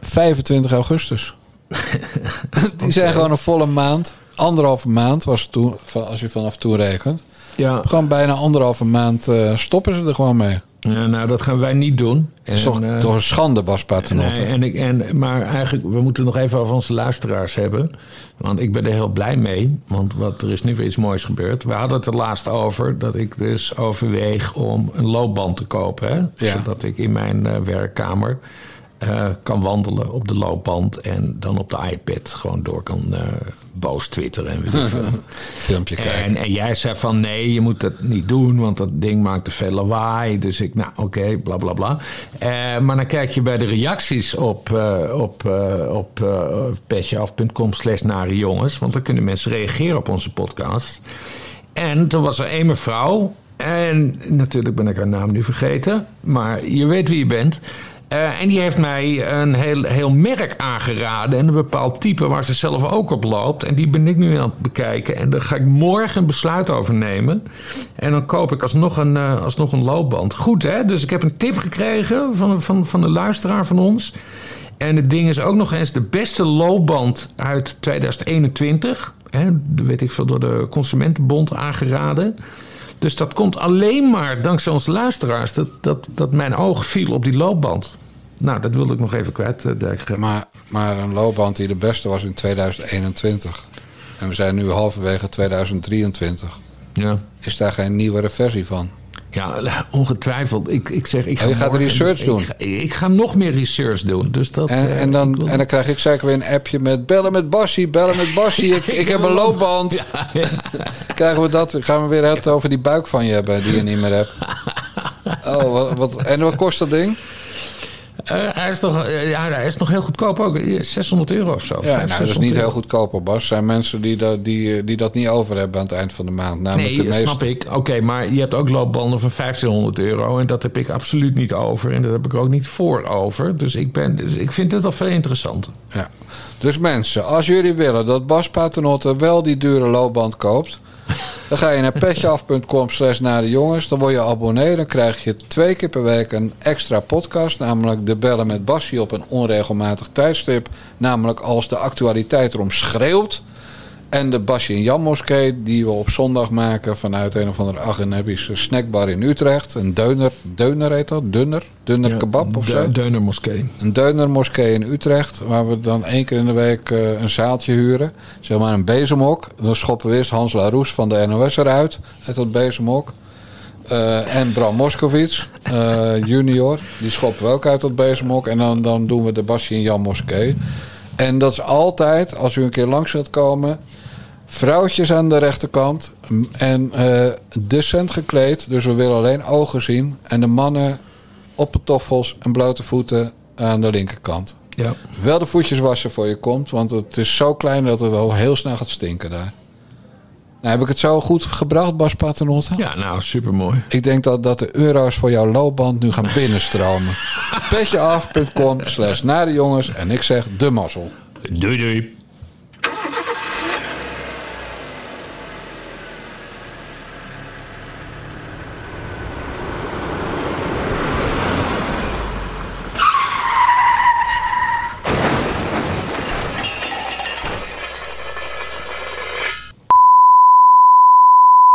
25 augustus. Die zijn gewoon een volle maand. Anderhalve maand was het toen, als je vanaf toen rekent.
Ja.
Gewoon bijna anderhalve maand eh, stoppen ze er gewoon mee.
Ja, nou, dat gaan wij niet doen.
Toch,
eh,
toch een schande, Bas Paternotte.
Nee, en ik, en, maar eigenlijk, we moeten nog even over onze luisteraars hebben. Want ik ben er heel blij mee. Want wat, er is nu weer iets moois gebeurd. We hadden het er laatst over dat ik dus overweeg om een loopband te kopen. Hè?
Ja.
Zodat ik in mijn eh, werkkamer eh, kan wandelen op de loopband. En dan op de iPad gewoon door kan eh, boos twitteren en weet ik veel.
Filmpje kijken.
En, en jij zei van nee, je moet dat niet doen, want dat ding maakt te veel lawaai. Dus ik, nou oké, bla bla bla. Eh, maar dan kijk je bij de reacties op, op, op petjeaf.com slash nare jongens. Want dan kunnen mensen reageren op onze podcast. En toen was er één mevrouw. En natuurlijk ben ik haar naam nu vergeten. Maar je weet wie je bent. Eh, en die heeft mij een heel, heel merk aangeraden. En een bepaald type waar ze zelf ook op loopt. En die ben ik nu aan het bekijken. En daar ga ik morgen een besluit over nemen. En dan koop ik alsnog een, eh, alsnog een loopband. Goed hè? Dus ik heb een tip gekregen van, van, van een luisteraar van ons. En het ding is ook nog eens de beste loopband uit 2021. Hè, weet ik veel, door de Consumentenbond aangeraden. Dus dat komt alleen maar dankzij onze luisteraars. Dat, dat, dat mijn oog viel op die loopband. Nou, dat wilde ik nog even kwijt. eh.
Maar, maar een loopband die de beste was in 2021. En we zijn nu halverwege 2023.
Ja.
Is daar geen nieuwere versie van?
Ja, ongetwijfeld. Ik, ik zeg, ik ga
Oh, je gaat
morgen-
research doen?
Ik, ga- ik ga nog meer research doen. Dus dat,
En,
eh,
en, dan,
wil-
en dan krijg ik zeker weer een appje met bellen met Bassie, bellen met Bassie. Ik, ik heb een loopband. Krijgen we dat? Gaan we weer het over die buik van je hebben die je niet meer hebt. Oh, wat, wat, en wat kost dat ding?
Eh, hij, is toch, eh, ja, hij is nog heel goedkoop ook. 600 euro of zo.
Ja, nou, dat is
600
niet heel goedkoop, Bas. Er zijn mensen die dat, die, die dat niet over hebben aan het eind van de maand. Namelijk
Nee,
de
snap ik. Oké, maar je hebt ook loopbanden van 1500 euro. En dat heb ik absoluut niet over. En dat heb ik ook niet voor over. Dus ik, ben, dus ik vind het al veel interessanter.
Ja. Dus mensen, als jullie willen dat Bas Paternotte wel die dure loopband koopt... dan ga je naar petjeaf.com slash naar de jongens. Dan word je abonnee. Dan krijg je twee keer per week een extra podcast. Namelijk de bellen met Bassie op een onregelmatig tijdstip. Namelijk als de actualiteit erom schreeuwt. En de Basje en Jan moskee die we op zondag maken vanuit een of andere Agenebische snackbar in Utrecht. Een deuner, deuner heet dat? Dunner? Dunner kebab of zo?
Deuner moskee.
Een deunermoskee in Utrecht, waar we dan één keer in de week eh, een zaaltje huren. Zeg maar een bezemhok. Dan schoppen we eerst Hans Laroes van de NOS eruit, uit dat bezemhok. Eh, en Bram Moskowitz, eh, junior, die schoppen we ook uit dat bezemhok. En dan, dan doen we de Basje en Jan Moskee. En dat is altijd, als u een keer langs wilt komen... Vrouwtjes aan de rechterkant en eh, decent gekleed. Dus we willen alleen ogen zien. En de mannen op pantoffels en blote voeten aan de linkerkant.
Ja.
Wel de voetjes wassen voor je komt, want het is zo klein dat het al heel snel gaat stinken daar. Nou, heb ik het zo goed gebracht, Bas Paternotte?
Ja, nou, supermooi.
Ik denk dat, dat de euro's voor jouw loopband nu gaan binnenstromen. Petjeaf.com slash naar de jongens en ik zeg de mazzel.
Doei doei.